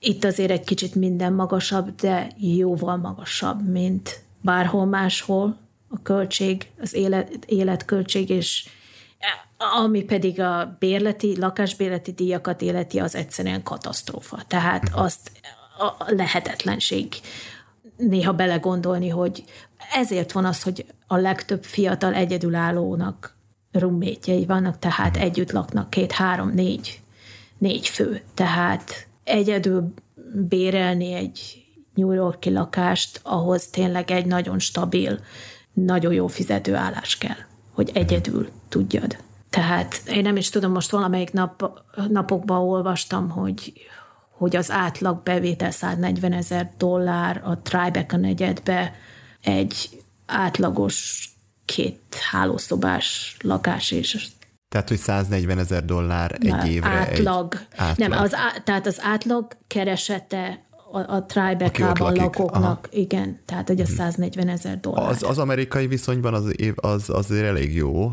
itt azért egy kicsit minden magasabb, de jóval magasabb, mint bárhol máshol a költség, az élet, életköltség, és ami pedig a bérleti, lakásbérleti díjakat életi, az egyszerűen katasztrófa. Tehát azt a lehetetlenség néha belegondolni, hogy ezért van az, hogy a legtöbb fiatal egyedülállónak rummétjei vannak, tehát együtt laknak két, három, négy, négy fő. Tehát egyedül bérelni egy New Yorki lakást, ahhoz tényleg egy nagyon stabil, nagyon jó fizető állás kell, hogy egyedül tudjad. Tehát én nem is tudom, most valamelyik nap, napokban olvastam, hogy, hogy az átlag bevétel 140 ezer dollár a Tribeca negyedbe egy átlagos két hálószobás lakás, és tehát, hogy 140 ezer dollár egy Na, évre. Átlag. Egy átlag. Nem, az, tehát az átlag keresete a, a Tribeca-ban lakóknak, Aha. igen, tehát hogy a 140 mhm. ezer dollár. Az, az amerikai viszonyban az, év, az azért elég jó,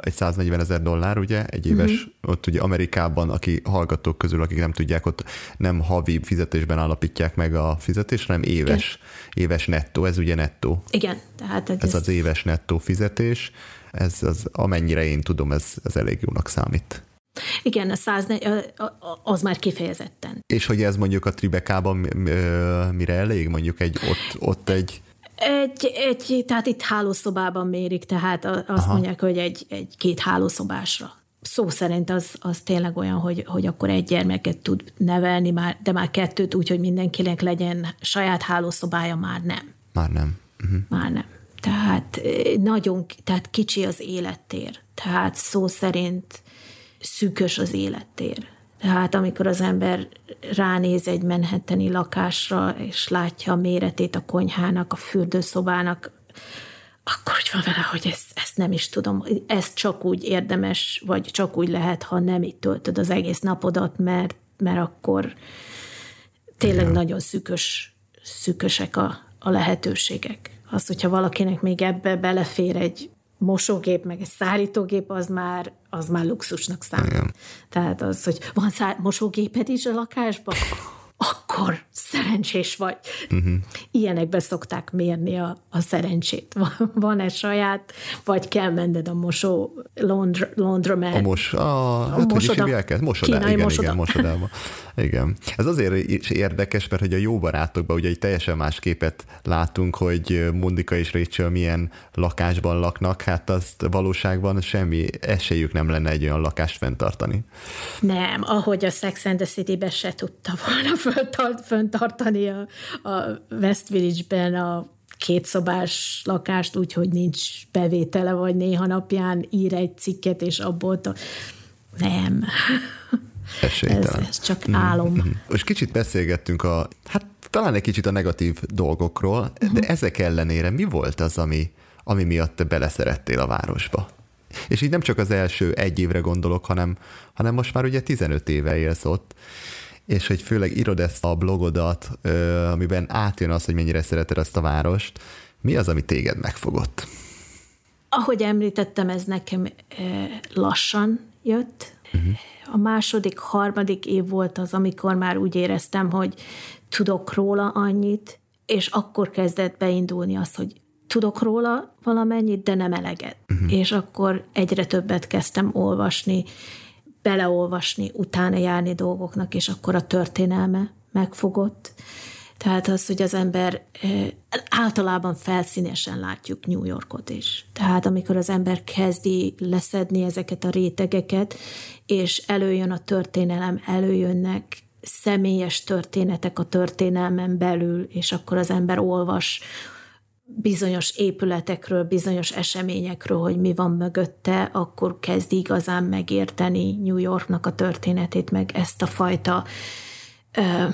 egy 140 ezer dollár, ugye, egy éves, uh-huh. ott ugye Amerikában, aki hallgatók közül, akik nem tudják, ott nem havi fizetésben állapítják meg a fizetést, hanem éves, igen. éves nettó, ez ugye nettó. Igen, tehát ez, ez az éves nettó fizetés, ez az, amennyire én tudom, ez, ez elég jónak számít. Igen, a 104, az már kifejezetten. És hogy ez mondjuk a Tribekában mire elég? Mondjuk egy ott, ott egy... Egy, egy, tehát itt hálószobában mérik, tehát azt Aha. mondják, hogy egy, egy két hálószobásra. Szó szerint az, az tényleg olyan, hogy, hogy akkor egy gyermeket tud nevelni, már, de már kettőt úgy, hogy mindenkinek legyen saját hálószobája, már nem. Már nem. Uh-huh. Már nem. Tehát nagyon, tehát kicsi az élettér. Tehát szó szerint szűkös az élettér. Tehát amikor az ember ránéz egy menheteni lakásra, és látja a méretét a konyhának, a fürdőszobának, akkor úgy van vele, hogy ezt, ezt nem is tudom, ezt csak úgy érdemes, vagy csak úgy lehet, ha nem itt töltöd az egész napodat, mert, mert akkor tényleg Igen. nagyon szűkös, szűkösek a, a lehetőségek. Az, hogyha valakinek még ebbe belefér egy mosógép, meg egy szárítógép, az már, az már luxusnak számít. Igen. Tehát az, hogy van szá- mosógéped is a lakásban, akkor szerencsés vagy. Uh-huh. Ilyenekbe szokták mérni a, a szerencsét. [LAUGHS] Van-e saját, vagy kell menned a mosó laundr, laundromat. A mos, a, a hát, mosoda, hogy Mosoda, igen, mosoda. igen, mosodába. [LAUGHS] Igen. Ez azért is érdekes, mert hogy a jó barátokban ugye egy teljesen más képet látunk, hogy Mundika és Rachel milyen lakásban laknak, hát azt valóságban semmi esélyük nem lenne egy olyan lakást fenntartani. Nem, ahogy a Sex and the City-be se tudta volna föntart, föntartani a, a West Village-ben a kétszobás lakást, úgyhogy nincs bevétele, vagy néha napján ír egy cikket, és abból a... nem. Esélytelen. Ez, ez csak mm, álom. Mm-hmm. Most kicsit beszélgettünk a, hát talán egy kicsit a negatív dolgokról, uh-huh. de ezek ellenére mi volt az, ami, ami miatt te beleszerettél a városba? És így nem csak az első egy évre gondolok, hanem, hanem most már ugye 15 éve élsz ott, és hogy főleg írod ezt a blogodat, amiben átjön az, hogy mennyire szereted ezt a várost. Mi az, ami téged megfogott? Ahogy említettem, ez nekem lassan jött. Uh-huh. A második, harmadik év volt az, amikor már úgy éreztem, hogy tudok róla annyit, és akkor kezdett beindulni az, hogy tudok róla valamennyit, de nem eleget. Uh-huh. És akkor egyre többet kezdtem olvasni, beleolvasni, utána járni dolgoknak, és akkor a történelme megfogott. Tehát az, hogy az ember általában felszínesen látjuk New Yorkot is. Tehát amikor az ember kezdi leszedni ezeket a rétegeket, és előjön a történelem, előjönnek személyes történetek a történelmen belül, és akkor az ember olvas bizonyos épületekről, bizonyos eseményekről, hogy mi van mögötte, akkor kezd igazán megérteni New Yorknak a történetét, meg ezt a fajta ö,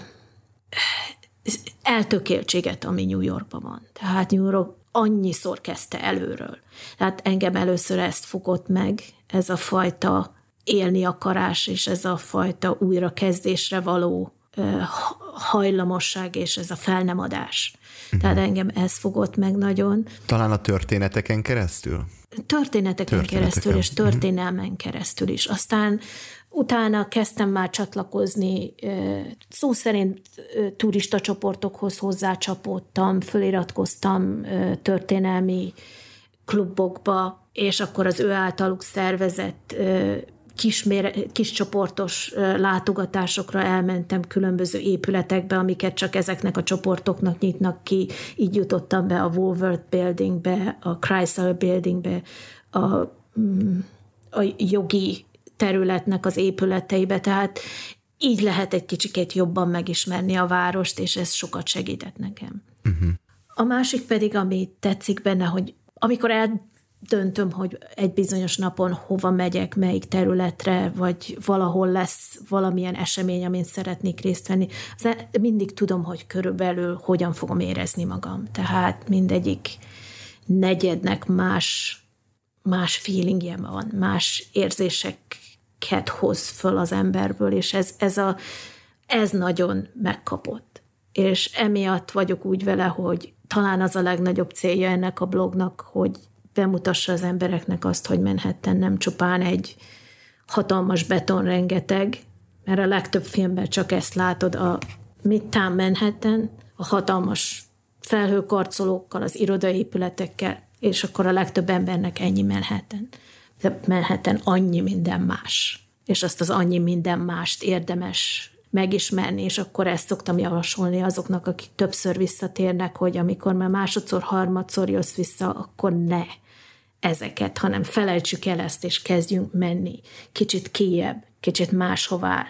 eltökéltséget, ami New Yorkban van. Tehát New York annyiszor kezdte előről. Tehát engem először ezt fogott meg, ez a fajta élni akarás, és ez a fajta újrakezdésre való hajlamosság, és ez a felnemadás. Uh-huh. Tehát engem ez fogott meg nagyon. Talán a történeteken keresztül? történeteken keresztül és történelmen keresztül is. Aztán utána kezdtem már csatlakozni, szó szerint turista csoportokhoz hozzácsapódtam, föliratkoztam történelmi klubokba, és akkor az ő általuk szervezett kis, kis csoportos látogatásokra elmentem különböző épületekbe, amiket csak ezeknek a csoportoknak nyitnak ki. Így jutottam be a Woolworth Buildingbe, a Chrysler Buildingbe, a, mm, a jogi területnek az épületeibe, tehát így lehet egy kicsikét jobban megismerni a várost, és ez sokat segített nekem. Uh-huh. A másik pedig, ami tetszik benne, hogy amikor el döntöm, hogy egy bizonyos napon hova megyek, melyik területre, vagy valahol lesz valamilyen esemény, amin szeretnék részt venni, mindig tudom, hogy körülbelül hogyan fogom érezni magam. Tehát mindegyik negyednek más, más feelingje van, más érzéseket hoz föl az emberből, és ez, ez, a, ez nagyon megkapott. És emiatt vagyok úgy vele, hogy talán az a legnagyobb célja ennek a blognak, hogy bemutassa az embereknek azt, hogy Manhattan nem csupán egy hatalmas beton rengeteg, mert a legtöbb filmben csak ezt látod, a Midtown Manhattan, a hatalmas felhőkarcolókkal, az irodaépületekkel, és akkor a legtöbb embernek ennyi Manhattan. De Manhattan annyi minden más. És azt az annyi minden mást érdemes megismerni, és akkor ezt szoktam javasolni azoknak, akik többször visszatérnek, hogy amikor már másodszor, harmadszor jössz vissza, akkor ne ezeket, hanem felejtsük el ezt, és kezdjünk menni kicsit kiebb, kicsit máshová.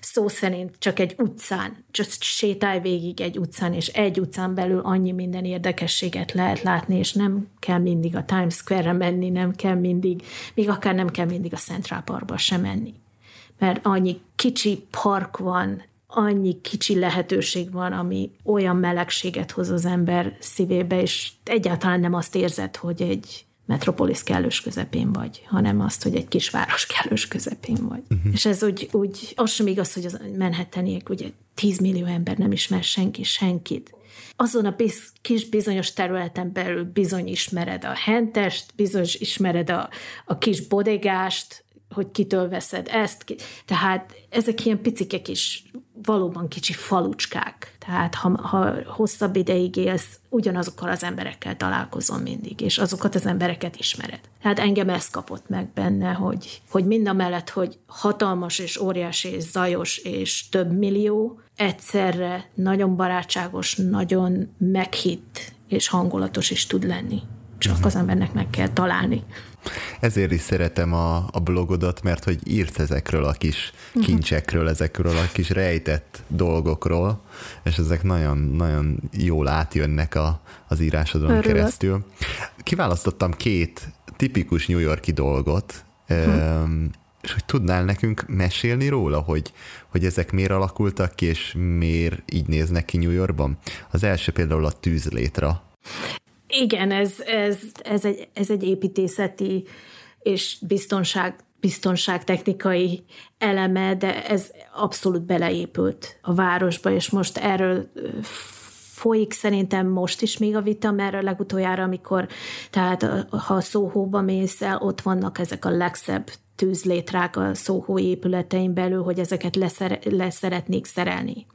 Szó szerint csak egy utcán, csak sétálj végig egy utcán, és egy utcán belül annyi minden érdekességet lehet látni, és nem kell mindig a Times Square-re menni, nem kell mindig, még akár nem kell mindig a Central Parkba sem menni. Mert annyi kicsi park van, annyi kicsi lehetőség van, ami olyan melegséget hoz az ember szívébe, és egyáltalán nem azt érzed, hogy egy metropolis kellős közepén vagy, hanem azt, hogy egy kisváros kellős közepén vagy. Uh-huh. És ez úgy, úgy, az sem igaz, hogy az Manhattaniek ugye 10 millió ember nem ismer senki senkit. Azon a biz, kis bizonyos területen belül bizony ismered a hentest, bizony ismered a, a kis bodegást, hogy kitől veszed ezt. Ki. Tehát ezek ilyen picikek is valóban kicsi falucskák. Tehát ha, ha hosszabb ideig élsz, ugyanazokkal az emberekkel találkozom mindig, és azokat az embereket ismered. Tehát engem ez kapott meg benne, hogy, hogy mind a mellett, hogy hatalmas és óriási és zajos és több millió, egyszerre nagyon barátságos, nagyon meghitt és hangulatos is tud lenni. Csak uh-huh. az embernek meg kell találni. Ezért is szeretem a, a blogodat, mert hogy írsz ezekről a kis mhm. kincsekről, ezekről a kis rejtett dolgokról, és ezek nagyon, nagyon jól átjönnek a, az írásodon Örülök. keresztül. Kiválasztottam két tipikus New Yorki dolgot, hm. és hogy tudnál nekünk mesélni róla, hogy, hogy ezek miért alakultak ki, és miért így néznek ki New Yorkban? Az első például a tűzlétra. Igen, ez, ez, ez, egy, ez egy építészeti és biztonság, biztonságtechnikai eleme, de ez abszolút beleépült a városba, és most erről folyik szerintem most is még a vita, mert a legutoljára, amikor, tehát ha a szóhóba mész el, ott vannak ezek a legszebb tűzlétrák a szóhó épületein belül, hogy ezeket leszer, leszeretnék szerelni.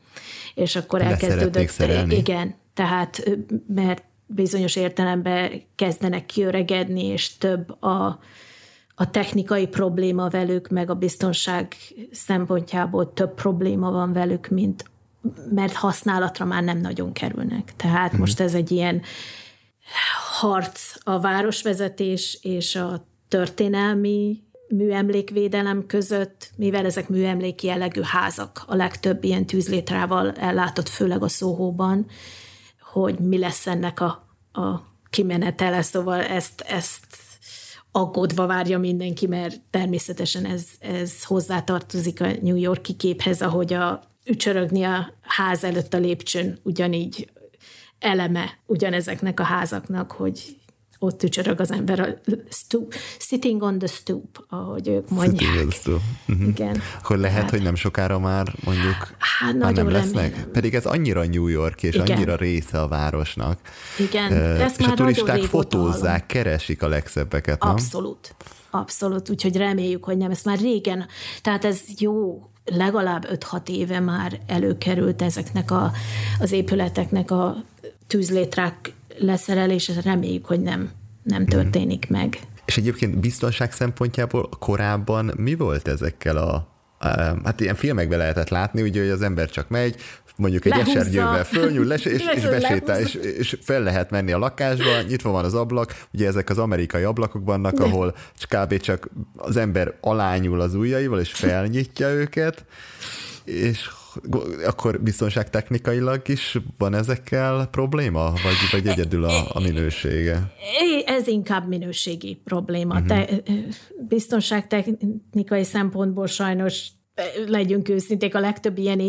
És akkor elkezdődött. Szerelni. Igen, tehát mert bizonyos értelemben kezdenek kiöregedni, és több a, a technikai probléma velük, meg a biztonság szempontjából több probléma van velük, mint mert használatra már nem nagyon kerülnek. Tehát hmm. most ez egy ilyen harc a városvezetés és a történelmi műemlékvédelem között, mivel ezek műemléki jellegű házak, a legtöbb ilyen tűzlétrával ellátott, főleg a szóhóban, hogy mi lesz ennek a, a kimenetele, szóval ezt, ezt aggódva várja mindenki, mert természetesen ez, ez hozzátartozik a New Yorki képhez, ahogy a ücsörögni a ház előtt a lépcsőn ugyanígy eleme ugyanezeknek a házaknak, hogy ott tücsörög az ember a stoop, sitting on the stoop, ahogy ők mondják. Sitting on the stoop. Uh-huh. Igen. Akkor lehet, hát, hogy nem sokára már mondjuk hát, már nem lesznek? remélem. Pedig ez annyira New York, és Igen. annyira része a városnak. Igen, Uh, ezt és már a turisták fotózzák, hallom. keresik a legszebbeket, nem? Abszolút. Abszolút, úgyhogy reméljük, hogy nem. Ezt már régen, tehát ez jó, legalább 5-6 éve már előkerült ezeknek a, az épületeknek a tűzlétrák leszerelése, reméljük, hogy nem, nem történik meg. És egyébként biztonság szempontjából korábban mi volt ezekkel a Hát ilyen filmekben lehetett látni, ugye, hogy az ember csak megy, mondjuk egy Lehúzza. esernyővel fölnyúl, les, és, és besétál, és, és fel lehet menni a lakásba, nyitva van az ablak, ugye ezek az amerikai ablakok vannak, ahol kb. csak az ember alányul az ujjaival, és felnyitja őket, és akkor biztonságtechnikailag is van ezekkel probléma, vagy, vagy egyedül a, a minősége? Ez inkább minőségi probléma. Uh-huh. Te, biztonságtechnikai szempontból sajnos legyünk őszinték, a legtöbb ilyen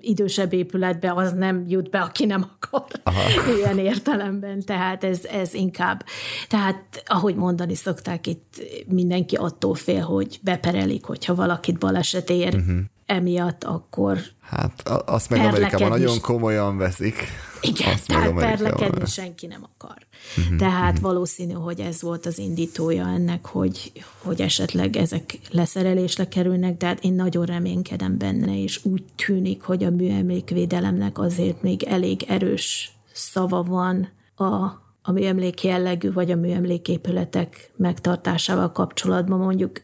idősebb épületbe az nem jut be, aki nem akar Aha. [LAUGHS] ilyen értelemben, tehát ez, ez inkább. Tehát, ahogy mondani szokták, itt mindenki attól fél, hogy beperelik, hogyha valakit baleset ér uh-huh. Emiatt, akkor Hát azt meg Amerikában nagyon komolyan veszik. igen, Azt tehát perlekedni senki nem akar. Uh-huh, tehát uh-huh. valószínű, hogy ez volt az indítója ennek, hogy, hogy esetleg ezek leszerelésre kerülnek, de hát én nagyon reménykedem benne, és úgy tűnik, hogy a műemlékvédelemnek azért még elég erős szava van a, a műemlék jellegű, vagy a műemléképületek megtartásával kapcsolatban mondjuk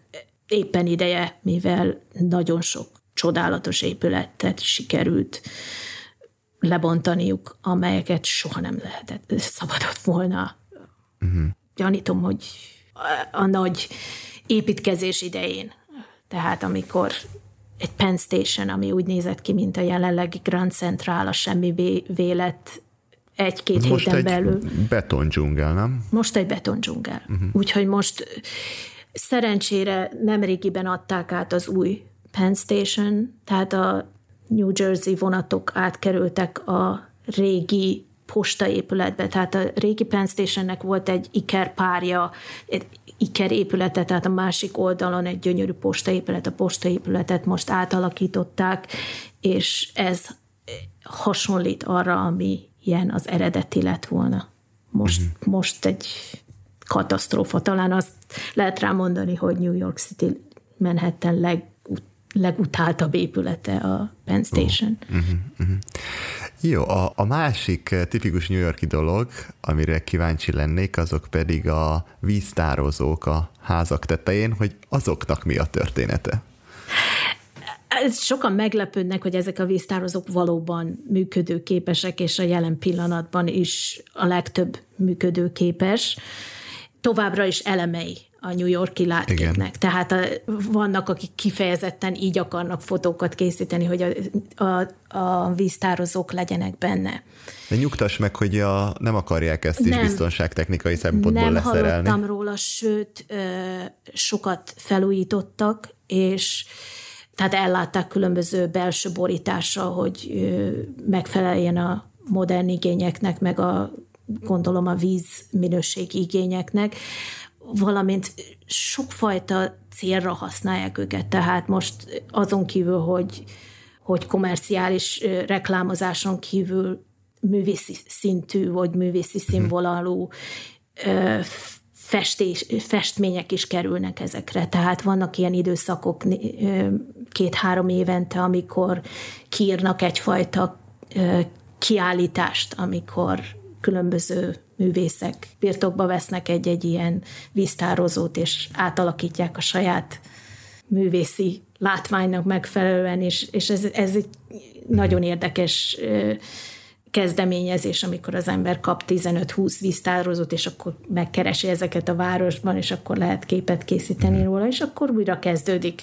éppen ideje, mivel nagyon sok csodálatos épületet sikerült lebontaniuk, amelyeket soha nem lehetett, szabadott volna. Uh-huh. Gyanítom, hogy a, a nagy építkezés idején, tehát amikor egy Penn Station, ami úgy nézett ki, mint a jelenlegi Grand Central, a semmi vé- vélet egy-két Most héten egy belül. betondzsungel, nem? Most egy betondzsungel. Uh-huh. Úgyhogy most szerencsére nemrégiben adták át az új Penn Station, tehát a New Jersey vonatok átkerültek a régi postaépületbe, tehát a régi Penn Stationnek volt egy Iker párja, egy Iker épülete, tehát a másik oldalon egy gyönyörű postaépület, a postaépületet most átalakították, és ez hasonlít arra, ami ilyen az eredeti lett volna. Most, uh-huh. most egy katasztrófa. Talán azt lehet rá mondani, hogy New York City Manhattan leg, legutáltabb épülete a Penn Station. Uh, uh-huh, uh-huh. Jó, a, a másik tipikus New Yorki dolog, amire kíváncsi lennék, azok pedig a víztározók a házak tetején, hogy azoknak mi a története? Ez sokan meglepődnek, hogy ezek a víztározók valóban működőképesek, és a jelen pillanatban is a legtöbb működőképes. Továbbra is elemei a New Yorki látképnek. Tehát a, vannak, akik kifejezetten így akarnak fotókat készíteni, hogy a, a, a víztározók legyenek benne. De nyugtass meg, hogy a, nem akarják ezt nem, is biztonságtechnikai szempontból nem leszerelni. Nem hallottam róla, sőt, ö, sokat felújítottak, és tehát ellátták különböző belső borítással, hogy ö, megfeleljen a modern igényeknek, meg a gondolom a víz minőségi igényeknek, valamint sokfajta célra használják őket. Tehát most azon kívül, hogy, hogy komerciális reklámozáson kívül művészi szintű, vagy művészi színvonalú festés, festmények is kerülnek ezekre. Tehát vannak ilyen időszakok két-három évente, amikor kiírnak egyfajta kiállítást, amikor különböző művészek birtokba vesznek egy-egy ilyen víztározót, és átalakítják a saját művészi látványnak megfelelően, és, és ez, ez egy nagyon érdekes kezdeményezés, amikor az ember kap 15-20 víztározót, és akkor megkeresi ezeket a városban, és akkor lehet képet készíteni róla, és akkor újra kezdődik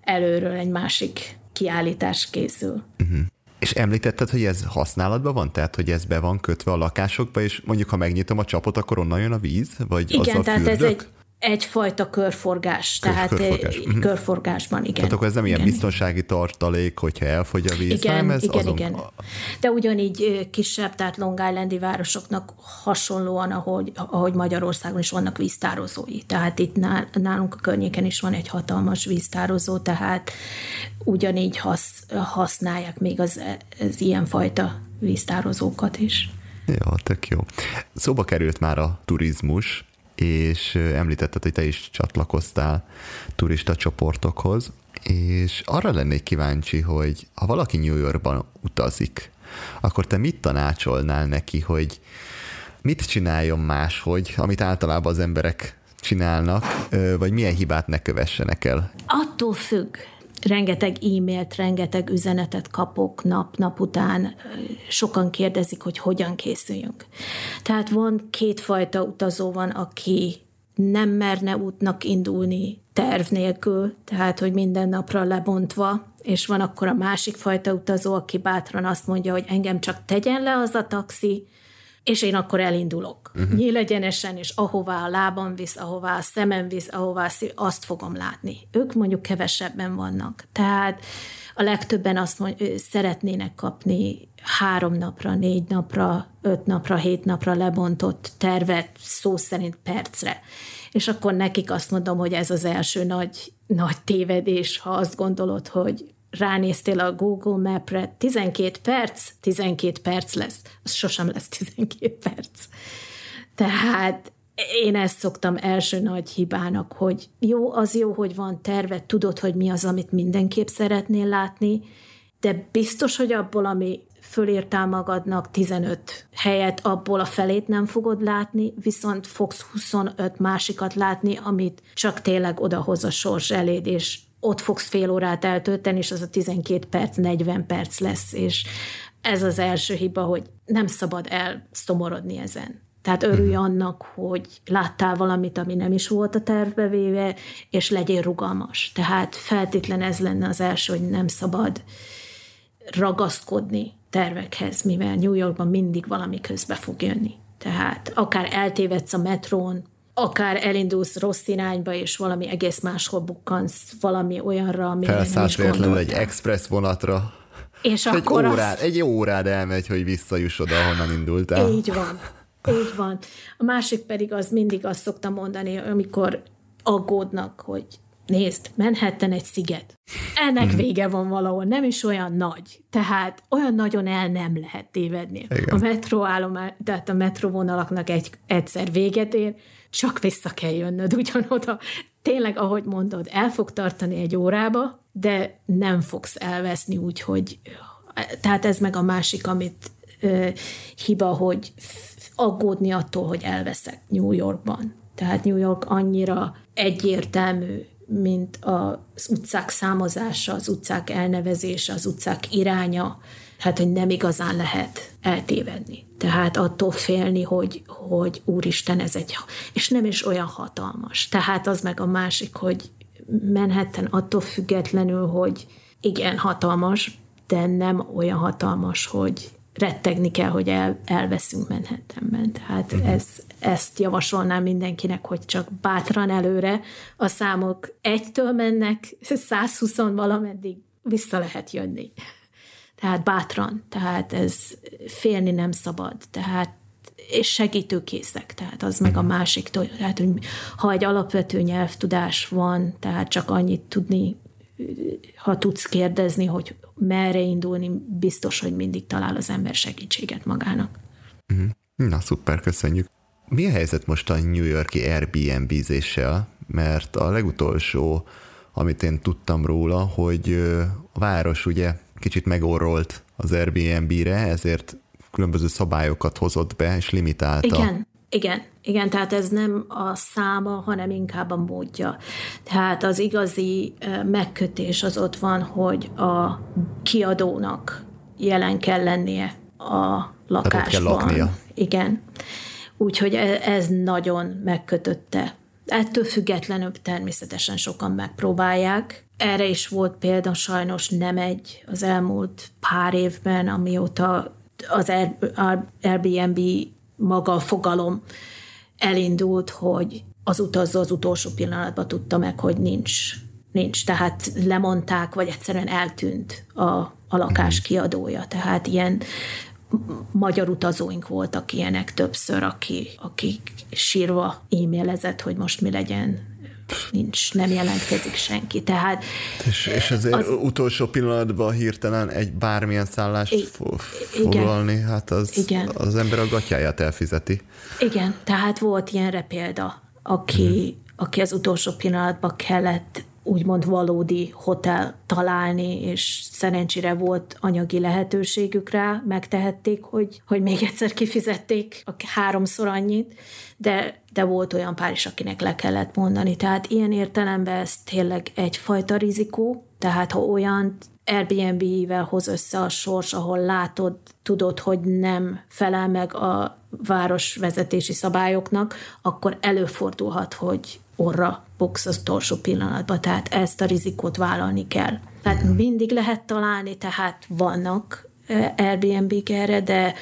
előről egy másik kiállítás készül. Uh-huh. És említetted, hogy ez használatban van? Tehát, hogy ez be van kötve a lakásokba, és mondjuk, ha megnyitom a csapot, akkor onnan jön a víz? Vagy Igen, az a tehát fürdök? ez egy, egyfajta körforgás, Kör, tehát körforgás. Uh-huh. körforgásban, igen. Tehát akkor ez nem igen, ilyen biztonsági tartalék, hogyha elfogy a víz, igen, hanem ez igen, azon... igen. De ugyanígy kisebb, tehát Long Islandi városoknak hasonlóan, ahogy, ahogy Magyarországon is vannak víztározói. Tehát itt nálunk a környéken is van egy hatalmas víztározó, tehát ugyanígy hasz, használják még az, az ilyenfajta víztározókat is. Ja, tök jó. Szóba került már a turizmus, és említetted, hogy te is csatlakoztál turista csoportokhoz, és arra lennék kíváncsi, hogy ha valaki New Yorkban utazik, akkor te mit tanácsolnál neki, hogy mit csináljon máshogy, amit általában az emberek csinálnak, vagy milyen hibát ne kövessenek el? Attól függ rengeteg e-mailt, rengeteg üzenetet kapok nap-nap után, sokan kérdezik, hogy hogyan készüljünk. Tehát van kétfajta utazó van, aki nem merne útnak indulni terv nélkül, tehát hogy minden napra lebontva, és van akkor a másik fajta utazó, aki bátran azt mondja, hogy engem csak tegyen le az a taxi, és én akkor elindulok. Uh-huh. Nyílegyenesen, és ahová a lábam visz, ahová a szemem visz, ahová a szív, azt fogom látni. Ők mondjuk kevesebben vannak. Tehát a legtöbben azt mond, szeretnének kapni három napra, négy napra, öt napra, hét napra lebontott tervet szó szerint percre. És akkor nekik azt mondom, hogy ez az első nagy, nagy tévedés, ha azt gondolod, hogy ránéztél a Google Mapre, 12 perc, 12 perc lesz. Az sosem lesz 12 perc. Tehát én ezt szoktam első nagy hibának, hogy jó, az jó, hogy van terve, tudod, hogy mi az, amit mindenképp szeretnél látni, de biztos, hogy abból, ami fölírtál magadnak 15 helyet, abból a felét nem fogod látni, viszont fogsz 25 másikat látni, amit csak tényleg odahoz a sors eléd, és ott fogsz fél órát eltölteni, és az a 12 perc, 40 perc lesz, és ez az első hiba, hogy nem szabad elszomorodni ezen. Tehát örülj mhm. annak, hogy láttál valamit, ami nem is volt a tervbe véve, és legyél rugalmas. Tehát feltétlen ez lenne az első, hogy nem szabad ragaszkodni tervekhez, mivel New Yorkban mindig valami közbe fog jönni. Tehát akár eltévedsz a metrón, akár elindulsz rossz irányba, és valami egész máshol bukkansz valami olyanra, amire Felszállsz véletlenül egy express vonatra, és egy akkor órád, azt... egy órád elmegy, hogy visszajuss oda, ahonnan indultál. Így van. Így van. A másik pedig az mindig azt szoktam mondani, amikor aggódnak, hogy Nézd, Manhattan egy sziget. Ennek mhm. vége van valahol, nem is olyan nagy. Tehát olyan nagyon el nem lehet tévedni. Igen. A metróállomás, tehát a metróvonalaknak egy, egyszer véget ér, csak vissza kell jönnöd ugyanoda. Tényleg, ahogy mondod, el fog tartani egy órába, de nem fogsz elveszni úgy, hogy tehát ez meg a másik, amit ö, hiba, hogy aggódni attól, hogy elveszek New Yorkban. Tehát New York annyira egyértelmű, mint az utcák számozása, az utcák elnevezése, az utcák iránya, hát hogy nem igazán lehet eltévedni. Tehát attól félni, hogy, hogy úristen, ez egy, és nem is olyan hatalmas. Tehát az meg a másik, hogy Manhattan attól függetlenül, hogy igen, hatalmas, de nem olyan hatalmas, hogy rettegni kell, hogy el, elveszünk Manhattanben. Tehát uh-huh. ez, ezt javasolnám mindenkinek, hogy csak bátran előre a számok egytől mennek, 120 valameddig vissza lehet jönni. Tehát bátran, tehát ez félni nem szabad, tehát és segítőkészek, tehát az meg a másik, tehát hogy ha egy alapvető nyelvtudás van, tehát csak annyit tudni, ha tudsz kérdezni, hogy merre indulni, biztos, hogy mindig talál az ember segítséget magának. Mhm. Na, szuper, köszönjük. Mi a helyzet most a New Yorki Airbnb-zéssel? Mert a legutolsó, amit én tudtam róla, hogy a város ugye kicsit megorrolt az Airbnb-re, ezért különböző szabályokat hozott be, és limitálta. Igen, igen, igen, tehát ez nem a száma, hanem inkább a módja. Tehát az igazi megkötés az ott van, hogy a kiadónak jelen kell lennie a lakásban. kell laknia. Igen. Úgyhogy e, ez nagyon megkötötte. Ettől függetlenül természetesen sokan megpróbálják, erre is volt példa, sajnos nem egy az elmúlt pár évben, amióta az Airbnb maga a fogalom elindult, hogy az utazó az utolsó pillanatban tudta meg, hogy nincs, nincs. Tehát lemondták, vagy egyszerűen eltűnt a, a lakás mhm. kiadója. Tehát ilyen magyar utazóink voltak ilyenek többször, aki, aki sírva e-mailezett, hogy most mi legyen, nincs, nem jelentkezik senki. Tehát, és, és azért az, utolsó pillanatban hirtelen egy bármilyen szállást I, foglalni, igen, hát az, igen. az ember a gatyáját elfizeti. Igen, tehát volt ilyenre példa, aki, hmm. aki az utolsó pillanatban kellett úgymond valódi hotel találni, és szerencsére volt anyagi lehetőségük rá, megtehették, hogy, hogy még egyszer kifizették a háromszor annyit, de, de volt olyan pár is, akinek le kellett mondani. Tehát ilyen értelemben ez tényleg egyfajta rizikó, tehát ha olyan Airbnb-vel hoz össze a sors, ahol látod, tudod, hogy nem felel meg a városvezetési szabályoknak, akkor előfordulhat, hogy orra boksz az utolsó pillanatban, tehát ezt a rizikót vállalni kell. Tehát mindig lehet találni, tehát vannak Airbnb-k erre, de,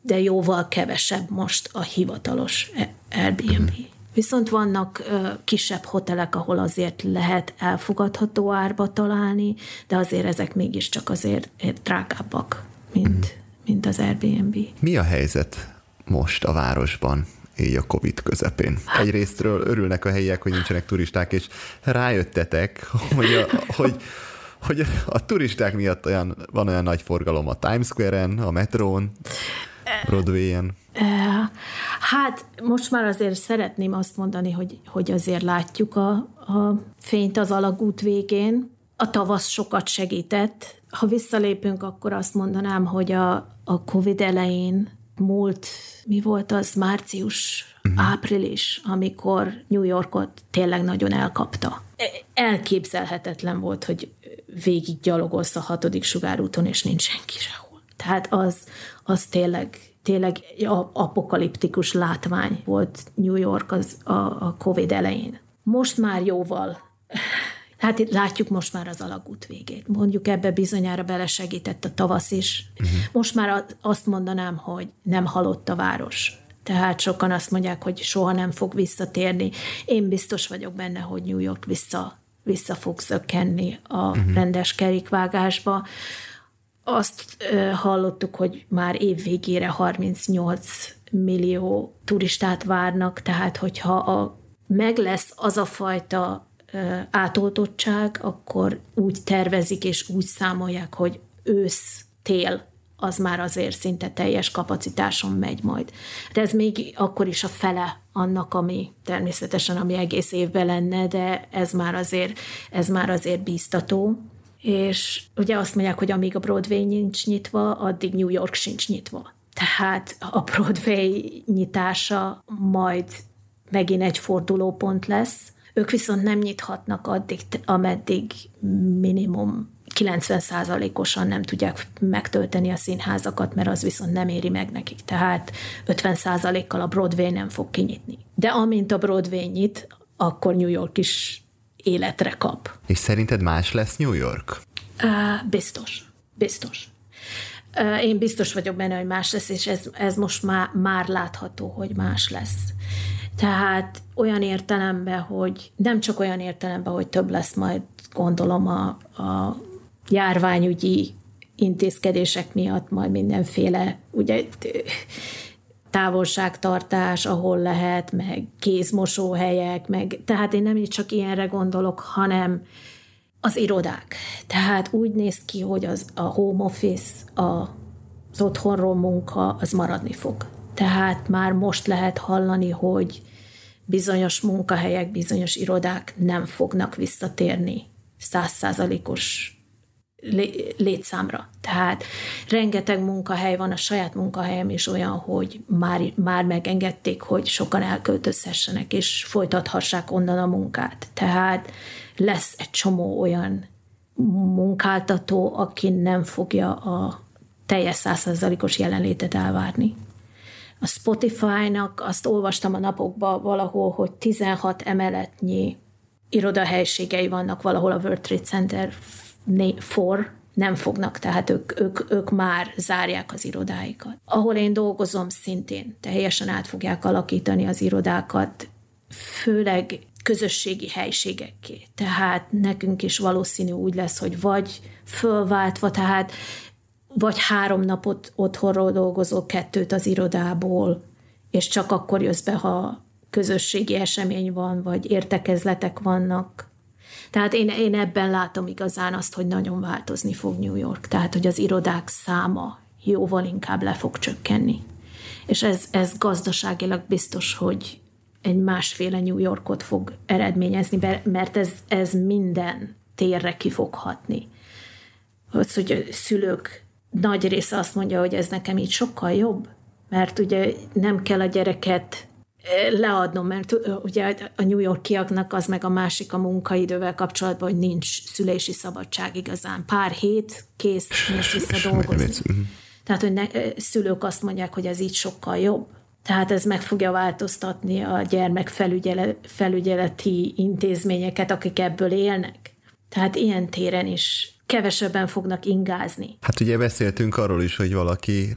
de jóval kevesebb most a hivatalos Airbnb. Viszont vannak kisebb hotelek, ahol azért lehet elfogadható árba találni, de azért ezek mégiscsak azért drágábbak, mint, mint az Airbnb. Mi a helyzet most a városban? Így a Covid közepén. Egyrésztről örülnek a helyiek, hogy nincsenek turisták, és rájöttetek, hogy a, hogy, hogy a turisták miatt olyan, van olyan nagy forgalom a Times Square-en, a metrón, Broadway-en. Hát most már azért szeretném azt mondani, hogy, hogy azért látjuk a, a fényt az alagút végén. A tavasz sokat segített. Ha visszalépünk, akkor azt mondanám, hogy a, a Covid elején múlt, mi volt az, március, uh-huh. április, amikor New Yorkot tényleg nagyon elkapta. Elképzelhetetlen volt, hogy végig gyalogolsz a hatodik sugárúton, és nincs senki sehol. Tehát az, az tényleg, tényleg apokaliptikus látvány volt New York az a, a Covid elején. Most már jóval Hát itt látjuk most már az alagút végét. Mondjuk ebbe bizonyára belesegített a tavasz is. Uh-huh. Most már azt mondanám, hogy nem halott a város. Tehát sokan azt mondják, hogy soha nem fog visszatérni. Én biztos vagyok benne, hogy New York vissza, vissza fog zökkenni a uh-huh. rendes kerékvágásba. Azt uh, hallottuk, hogy már év végére 38 millió turistát várnak, tehát hogyha a, meg lesz az a fajta átoltottság, akkor úgy tervezik és úgy számolják, hogy ősz, tél, az már azért szinte teljes kapacitáson megy majd. De ez még akkor is a fele annak, ami természetesen, ami egész évben lenne, de ez már azért, ez már azért bíztató. És ugye azt mondják, hogy amíg a Broadway nincs nyitva, addig New York sincs nyitva. Tehát a Broadway nyitása majd megint egy fordulópont lesz, ők viszont nem nyithatnak addig, ameddig minimum 90%-osan nem tudják megtölteni a színházakat, mert az viszont nem éri meg nekik. Tehát 50%-kal a Broadway nem fog kinyitni. De amint a Broadway nyit, akkor New York is életre kap. És szerinted más lesz New York? Uh, biztos. Biztos. Uh, én biztos vagyok benne, hogy más lesz, és ez, ez most már, már látható, hogy más lesz. Tehát olyan értelemben, hogy nem csak olyan értelemben, hogy több lesz majd gondolom a, a járványügyi intézkedések miatt majd mindenféle, ugye távolságtartás, ahol lehet, meg kézmosóhelyek, meg, tehát én nem csak ilyenre gondolok, hanem az irodák. Tehát úgy néz ki, hogy az a home office, a, az otthonról munka, az maradni fog. Tehát már most lehet hallani, hogy bizonyos munkahelyek, bizonyos irodák nem fognak visszatérni százszázalékos létszámra. Tehát rengeteg munkahely van, a saját munkahelyem is olyan, hogy már, már megengedték, hogy sokan elköltözhessenek, és folytathassák onnan a munkát. Tehát lesz egy csomó olyan munkáltató, aki nem fogja a teljes százszázalékos jelenlétet elvárni. A Spotify-nak azt olvastam a napokban valahol, hogy 16 emeletnyi irodahelységei vannak valahol a World Trade Center for, nem fognak, tehát ők, ők, ők már zárják az irodáikat. Ahol én dolgozom szintén, teljesen át fogják alakítani az irodákat, főleg közösségi helységekké. Tehát nekünk is valószínű úgy lesz, hogy vagy fölváltva, tehát vagy három napot otthonról dolgozol, kettőt az irodából, és csak akkor jössz be, ha közösségi esemény van, vagy értekezletek vannak. Tehát én, én ebben látom igazán azt, hogy nagyon változni fog New York. Tehát, hogy az irodák száma jóval inkább le fog csökkenni. És ez, ez gazdaságilag biztos, hogy egy másféle New Yorkot fog eredményezni, mert ez, ez minden térre ki fog hatni. Az, hogy a szülők nagy része azt mondja, hogy ez nekem így sokkal jobb, mert ugye nem kell a gyereket eh, leadnom, mert ugye a New Yorkiaknak az meg a másik a munkaidővel kapcsolatban, hogy nincs szülési szabadság igazán. Pár hét, kész, mész vissza dolgozni. Mhm. Tehát, hogy ne, szülők azt mondják, hogy ez így sokkal jobb. Tehát ez meg fogja változtatni a gyermek felügyeleti intézményeket, akik ebből élnek. Tehát ilyen téren is kevesebben fognak ingázni. Hát ugye beszéltünk arról is, hogy valaki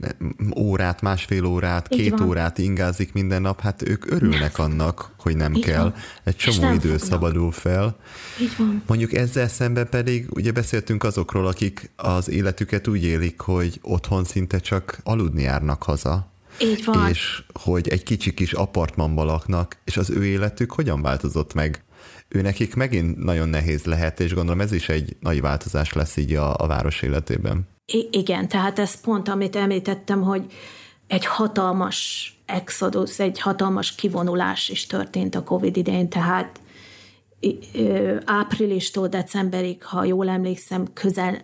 órát, másfél órát, Így két van. órát ingázik minden nap, hát ők örülnek nem. annak, hogy nem Így kell. Van. Egy csomó idő fognak. szabadul fel. Így van. Mondjuk ezzel szemben pedig ugye beszéltünk azokról, akik az életüket úgy élik, hogy otthon szinte csak aludni járnak haza. Így van. És hogy egy kicsi kis apartmanban laknak, és az ő életük hogyan változott meg ő nekik megint nagyon nehéz lehet, és gondolom ez is egy nagy változás lesz így a, a város életében. I- igen, tehát ez pont, amit említettem, hogy egy hatalmas exodus, egy hatalmas kivonulás is történt a Covid idején, tehát áprilistól decemberig, ha jól emlékszem, közel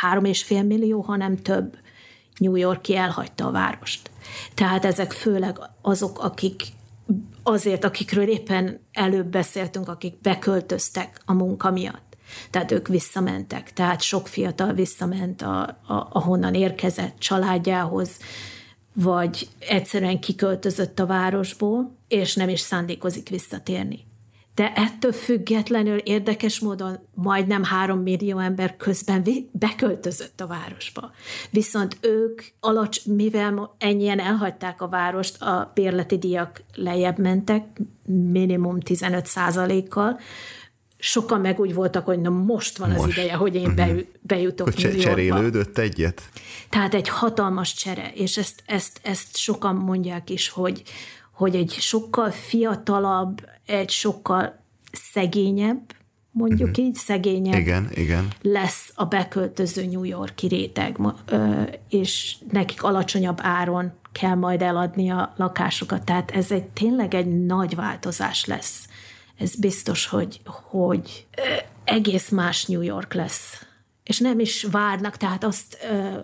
három és fél millió, hanem több New Yorki elhagyta a várost. Tehát ezek főleg azok, akik azért, akikről éppen előbb beszéltünk, akik beköltöztek a munka miatt. Tehát ők visszamentek. Tehát sok fiatal visszament, a, a, ahonnan érkezett családjához, vagy egyszerűen kiköltözött a városból, és nem is szándékozik visszatérni de ettől függetlenül érdekes módon majdnem három millió ember közben beköltözött a városba. Viszont ők, alacs, mivel ennyien elhagyták a várost, a bérleti díjak lejjebb mentek, minimum 15 kal sokan meg úgy voltak, hogy na most van most. az ideje, hogy én uh-huh. bejutok hogy New Yorkba. Cserélődött egyet? Tehát egy hatalmas csere, és ezt, ezt, ezt sokan mondják is, hogy, hogy egy sokkal fiatalabb, egy sokkal szegényebb, mondjuk uh-huh. így, szegényebb igen, igen. lesz a beköltöző New Yorki réteg, és nekik alacsonyabb áron kell majd eladni a lakásokat. Tehát ez egy tényleg egy nagy változás lesz. Ez biztos, hogy, hogy egész más New York lesz és nem is várnak, tehát azt,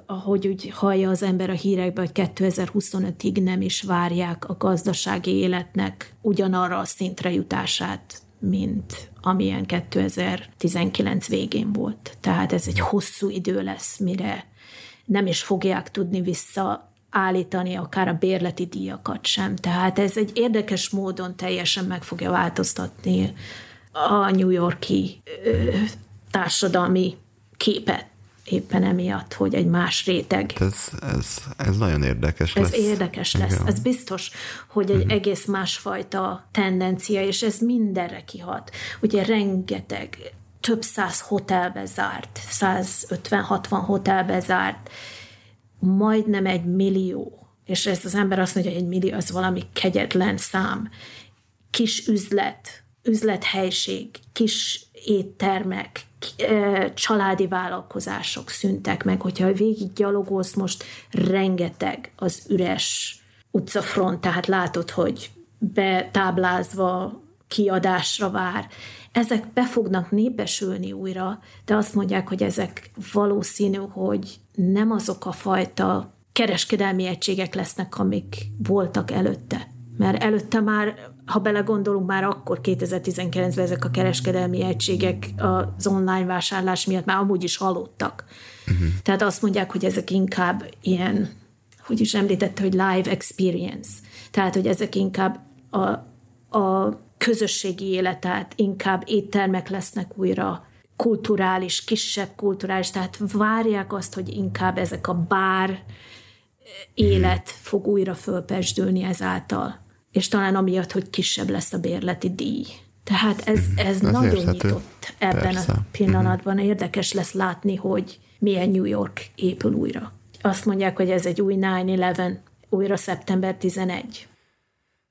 ahogy úgy hallja az ember a hírekben, hogy 2025-ig nem is várják a gazdasági életnek ugyanarra a szintre jutását, mint amilyen 2019 végén volt. Tehát ez egy hosszú idő lesz, mire nem is fogják tudni visszaállítani akár a bérleti díjakat sem. Tehát ez egy érdekes módon teljesen meg fogja változtatni a New Yorki ö, társadalmi képet éppen emiatt, hogy egy más réteg. Ez, ez, ez nagyon érdekes ez lesz. Ez érdekes lesz. Igen. Ez biztos, hogy egy uh-huh. egész másfajta tendencia, és ez mindenre kihat. Ugye rengeteg, több száz hotelbe zárt, 150-60 hotelbe zárt, majdnem egy millió, és ez az ember azt mondja, hogy egy millió az valami kegyetlen szám. Kis üzlet, üzlethelység, kis éttermek, családi vállalkozások szüntek meg, hogyha végig gyalogolsz most rengeteg az üres utcafront, tehát látod, hogy betáblázva kiadásra vár. Ezek be fognak népesülni újra, de azt mondják, hogy ezek valószínű, hogy nem azok a fajta kereskedelmi egységek lesznek, amik voltak előtte. Mert előtte már ha belegondolunk, már akkor 2019-ben ezek a kereskedelmi egységek az online vásárlás miatt már amúgy is halottak. Uh-huh. Tehát azt mondják, hogy ezek inkább ilyen, hogy is említette, hogy live experience. Tehát, hogy ezek inkább a, a közösségi életet, inkább éttermek lesznek újra, kulturális, kisebb kulturális, tehát várják azt, hogy inkább ezek a bár élet fog újra fölpesdülni ezáltal és talán amiatt, hogy kisebb lesz a bérleti díj. Tehát ez, Mhm. ez Ez nagyon érthető. nyitott ebben Persze. Mhm. a pillanatban. Érdekes lesz látni, hogy milyen New York épül újra. Azt mondják, hogy ez egy új 9-11, újra szeptember 11.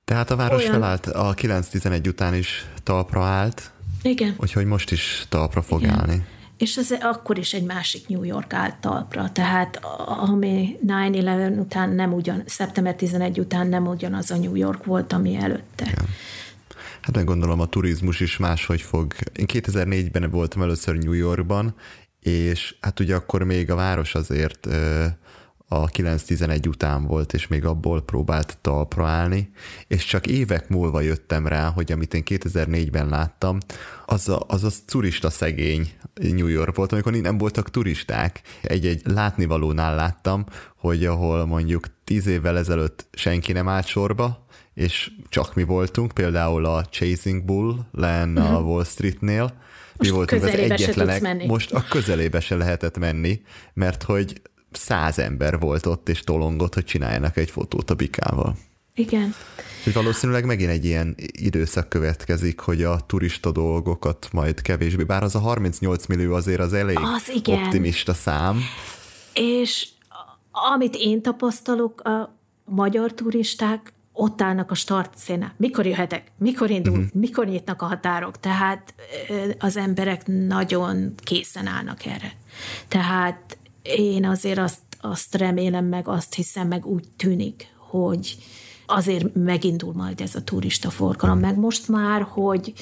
Tehát a város Olyan- felállt, a 9-11 után is talpra állt, Igen. úgyhogy most is talpra fog Igen. állni. És ez akkor is egy másik New York állt talpra, tehát ami 9-11 után nem ugyan, szeptember 11 után nem ugyanaz a New York volt, ami előtte. Igen. Hát meg gondolom a turizmus is máshogy fog. Én 2004-ben voltam először New Yorkban, és hát ugye akkor még a város azért a 9-11 után volt, és még abból próbált talpra állni, és csak évek múlva jöttem rá, hogy amit én 2004-ben láttam, az a, az a turista szegény New York volt, amikor nem voltak turisták. Egy-egy látnivalónál láttam, hogy ahol mondjuk tíz évvel ezelőtt senki nem állt sorba, és csak mi voltunk, például a Chasing Bull len a Wall Streetnél, mi Most voltunk az egyetlenek, most a közelébe se lehetett menni, mert hogy száz ember volt ott, és tolongott, hogy csináljanak egy fotót a bikával. Igen. Hogy valószínűleg megint egy ilyen időszak következik, hogy a turista dolgokat majd kevésbé, bár az a 38 millió azért az elég Az igen. optimista szám. És amit én tapasztalok, a magyar turisták ott állnak a startszénán. Mikor jöhetek? Mikor indul? Uh-huh. Mikor nyitnak a határok? Tehát az emberek nagyon készen állnak erre. Tehát én azért azt, azt remélem meg, azt hiszem meg úgy tűnik, hogy azért megindul majd ez a turista forgalom. Meg most már, hogy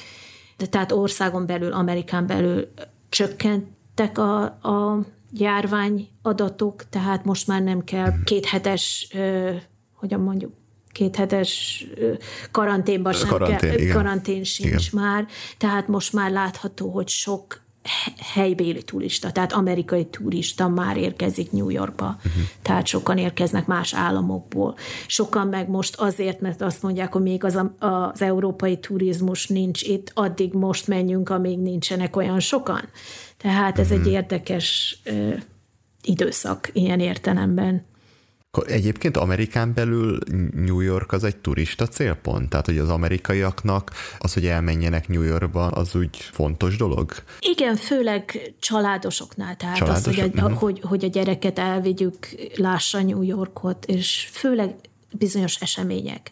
de tehát országon belül, Amerikán belül csökkentek a, a járvány adatok, tehát most már nem kell kéthetes, ö, hogyan mondjuk, kéthetes ö, karanténban sem Karantén, kell, igen. karantén sincs Igen. már, tehát most már látható, hogy sok helybéli turista, tehát amerikai turista már érkezik New Yorkba, uh-huh. tehát sokan érkeznek más államokból. Sokan meg most azért, mert azt mondják, hogy még az, a- az európai turizmus nincs itt, addig most menjünk, amíg nincsenek olyan sokan. Tehát ez uh-huh. egy érdekes ö, időszak ilyen értelemben. Egyébként Amerikán belül New York az egy turista célpont? Tehát, hogy az amerikaiaknak az, hogy elmenjenek New Yorkba, az úgy fontos dolog? Igen, főleg családosoknál, tehát az, hogy Családosok, a, mhm. hogy, hogy a gyereket elvigyük, lássa New Yorkot, és főleg bizonyos események.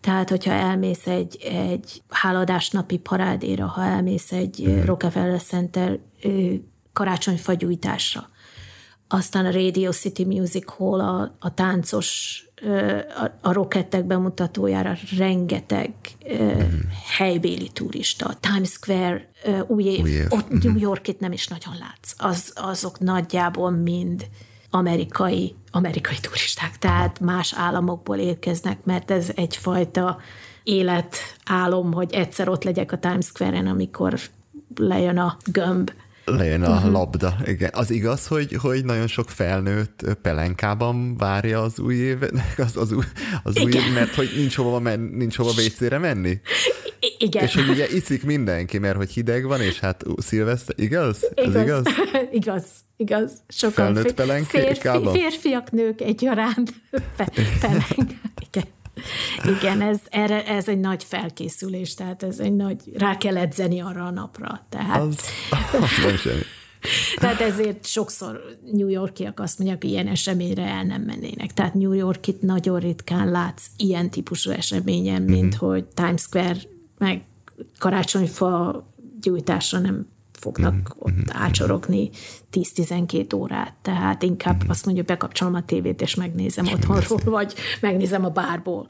Tehát, hogyha elmész egy, egy háladásnapi parádéra, ha elmész egy Mhm. mm. Rockefeller Center karácsonyfagyújtásra, aztán a Radio City Music Hall, a, a táncos, a, a rokettek bemutatójára rengeteg mm. helybéli turista. Times Square, új év, Új év. ott New Yorkit nem is nagyon látsz. Az, azok nagyjából mind amerikai, amerikai turisták, tehát más államokból érkeznek, mert ez egyfajta életálom, hogy egyszer ott legyek a Times Square-en, amikor lejön a gömb. Lejön Mhm. a labda. Igen. Az igaz, hogy, hogy nagyon sok felnőtt pelenkában várja az új évet, [LAUGHS] az, az, új, az új év, mert hogy nincs hova, men, nincs hova WC-re menni? I- igen. És hogy ugye iszik mindenki, mert hogy hideg van, és hát szilveszter, igaz? Ez igaz? igaz, [LAUGHS] igaz. Sokan Felnőtt pelenkában? férfi, férfiak, nők egyaránt [LAUGHS] pe- pelenk. Igen. Igen, ez, erre, ez egy nagy felkészülés, tehát ez egy nagy, rá kell edzeni arra a napra. Tehát, Az, az nem semmi. tehát ezért sokszor New Yorkiak azt mondják, hogy ilyen eseményre el nem mennének. Tehát New Yorkit nagyon ritkán látsz ilyen típusú eseményen, mint Mhm. hogy Times Square meg karácsonyfa gyújtásra nem fognak Mhm. ott ácsorogni 10-12 órát. Tehát inkább Mhm. azt mondja, bekapcsolom a tévét, és megnézem otthonról, vagy megnézem a bárból.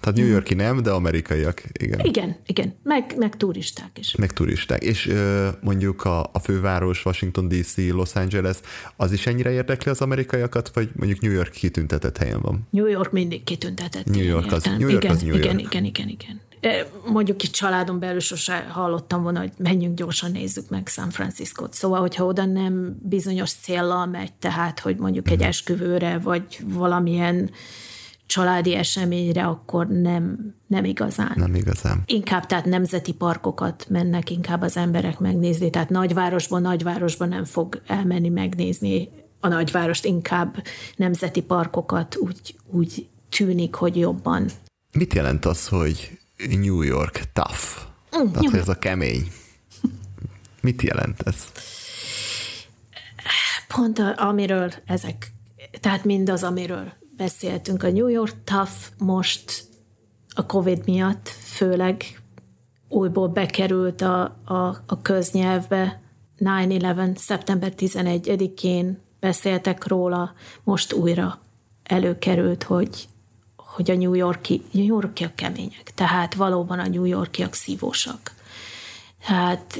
Tehát New Yorki nem, de amerikaiak, igen. Igen, igen, meg, meg turisták is. Meg turisták. És ö, mondjuk a, a főváros, Washington DC, Los Angeles, az is ennyire érdekli az amerikaiakat, vagy mondjuk New York kitüntetett helyen van? New York mindig kitüntetett. New York az-. New York igen, az New igen, York. igen, igen, igen. E, Mondjuk itt családon belül sose hallottam volna, hogy menjünk gyorsan nézzük meg San Franciscot. Szóval, hogyha oda nem bizonyos céllal megy, tehát, hogy mondjuk egy esküvőre, vagy valamilyen családi eseményre, akkor nem, nem igazán. Nem igazán. Inkább tehát nemzeti parkokat mennek inkább az emberek megnézni, tehát nagyvárosban, nagyvárosban nem fog elmenni megnézni a nagyvárost, inkább nemzeti parkokat úgy, úgy tűnik, hogy jobban Mit jelent az, hogy New York tough? Mm, Tehát, hogy ez a kemény. Mit jelent ez? Pont amiről ezek, tehát mindaz, amiről beszéltünk. A New York tough most a Covid miatt főleg újból bekerült a, a, a köznyelvbe. 9-11. szeptember 11-én beszéltek róla, most újra előkerült, hogy, hogy a New, Yorki, New Yorkiak kemények, tehát valóban a New Yorkiak szívósak. Hát,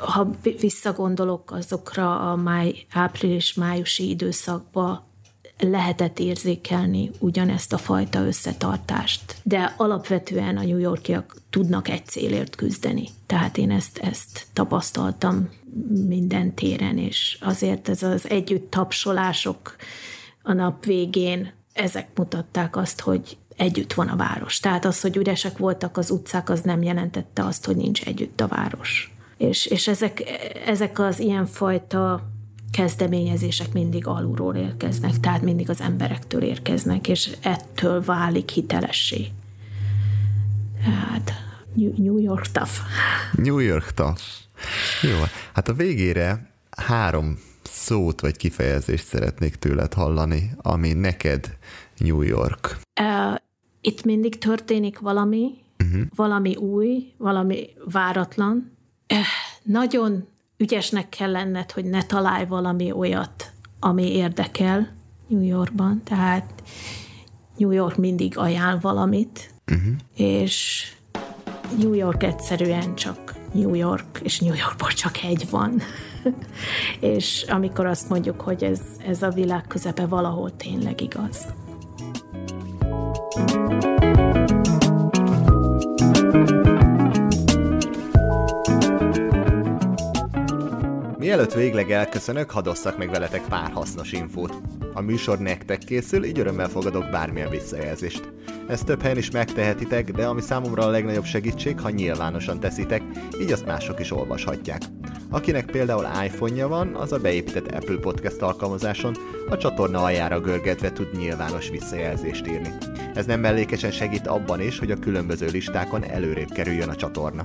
ha visszagondolok azokra a máj, április-májusi időszakba, lehetett érzékelni ugyanezt a fajta összetartást. De alapvetően a New Yorkiak tudnak egy célért küzdeni. Tehát én ezt, ezt tapasztaltam minden téren, és azért ez az együtt tapsolások a nap végén, ezek mutatták azt, hogy együtt van a város. Tehát az, hogy üresek voltak az utcák, az nem jelentette azt, hogy nincs együtt a város. És, és ezek, ezek az ilyenfajta kezdeményezések mindig alulról érkeznek, tehát mindig az emberektől érkeznek, és ettől válik hitelessé. Hát, New York tough. New York tough. Jó, hát a végére három szót vagy kifejezést szeretnék tőled hallani, ami neked New York. Uh, itt mindig történik valami, uh-huh. valami új, valami váratlan. Uh, nagyon ügyesnek kell lenned, hogy ne találj valami olyat, ami érdekel New Yorkban. Tehát New York mindig ajánl valamit, uh-huh. és New York egyszerűen csak New York, és New Yorkból csak egy van. [LAUGHS] és amikor azt mondjuk, hogy ez, ez a világ közepe valahol tényleg igaz. Mielőtt végleg elköszönök, hadd osszak meg veletek pár hasznos infót. A műsor nektek készül, így örömmel fogadok bármilyen visszajelzést. Ezt több helyen is megtehetitek, de ami számomra a legnagyobb segítség, ha nyilvánosan teszitek, így azt mások is olvashatják. Akinek például iPhone-ja van, az a beépített Apple Podcast alkalmazáson a csatorna aljára görgetve tud nyilvános visszajelzést írni. Ez nem mellékesen segít abban is, hogy a különböző listákon előrébb kerüljön a csatorna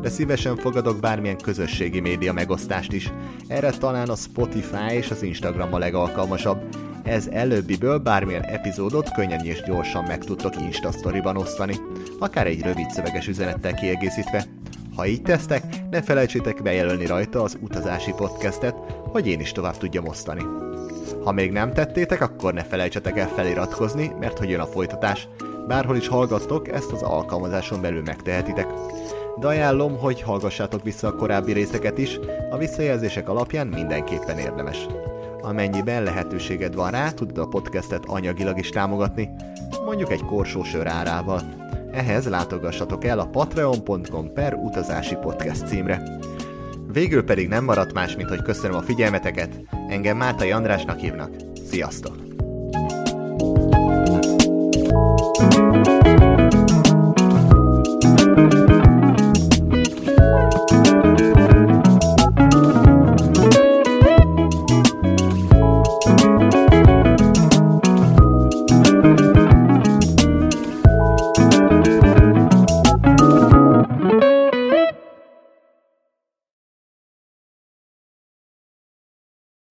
de szívesen fogadok bármilyen közösségi média megosztást is. Erre talán a Spotify és az Instagram a legalkalmasabb. Ez előbbiből bármilyen epizódot könnyen és gyorsan meg tudtok Insta osztani, akár egy rövid szöveges üzenettel kiegészítve. Ha így tesztek, ne felejtsétek bejelölni rajta az utazási podcastet, hogy én is tovább tudjam osztani. Ha még nem tettétek, akkor ne felejtsetek el feliratkozni, mert hogy jön a folytatás. Bárhol is hallgattok, ezt az alkalmazáson belül megtehetitek de ajánlom, hogy hallgassátok vissza a korábbi részeket is, a visszajelzések alapján mindenképpen érdemes. Amennyiben lehetőséged van rá, tudod a podcastet anyagilag is támogatni, mondjuk egy korsó sör árával. Ehhez látogassatok el a patreon.com per utazási podcast címre. Végül pedig nem maradt más, mint hogy köszönöm a figyelmeteket, engem Mátai Andrásnak hívnak. Sziasztok!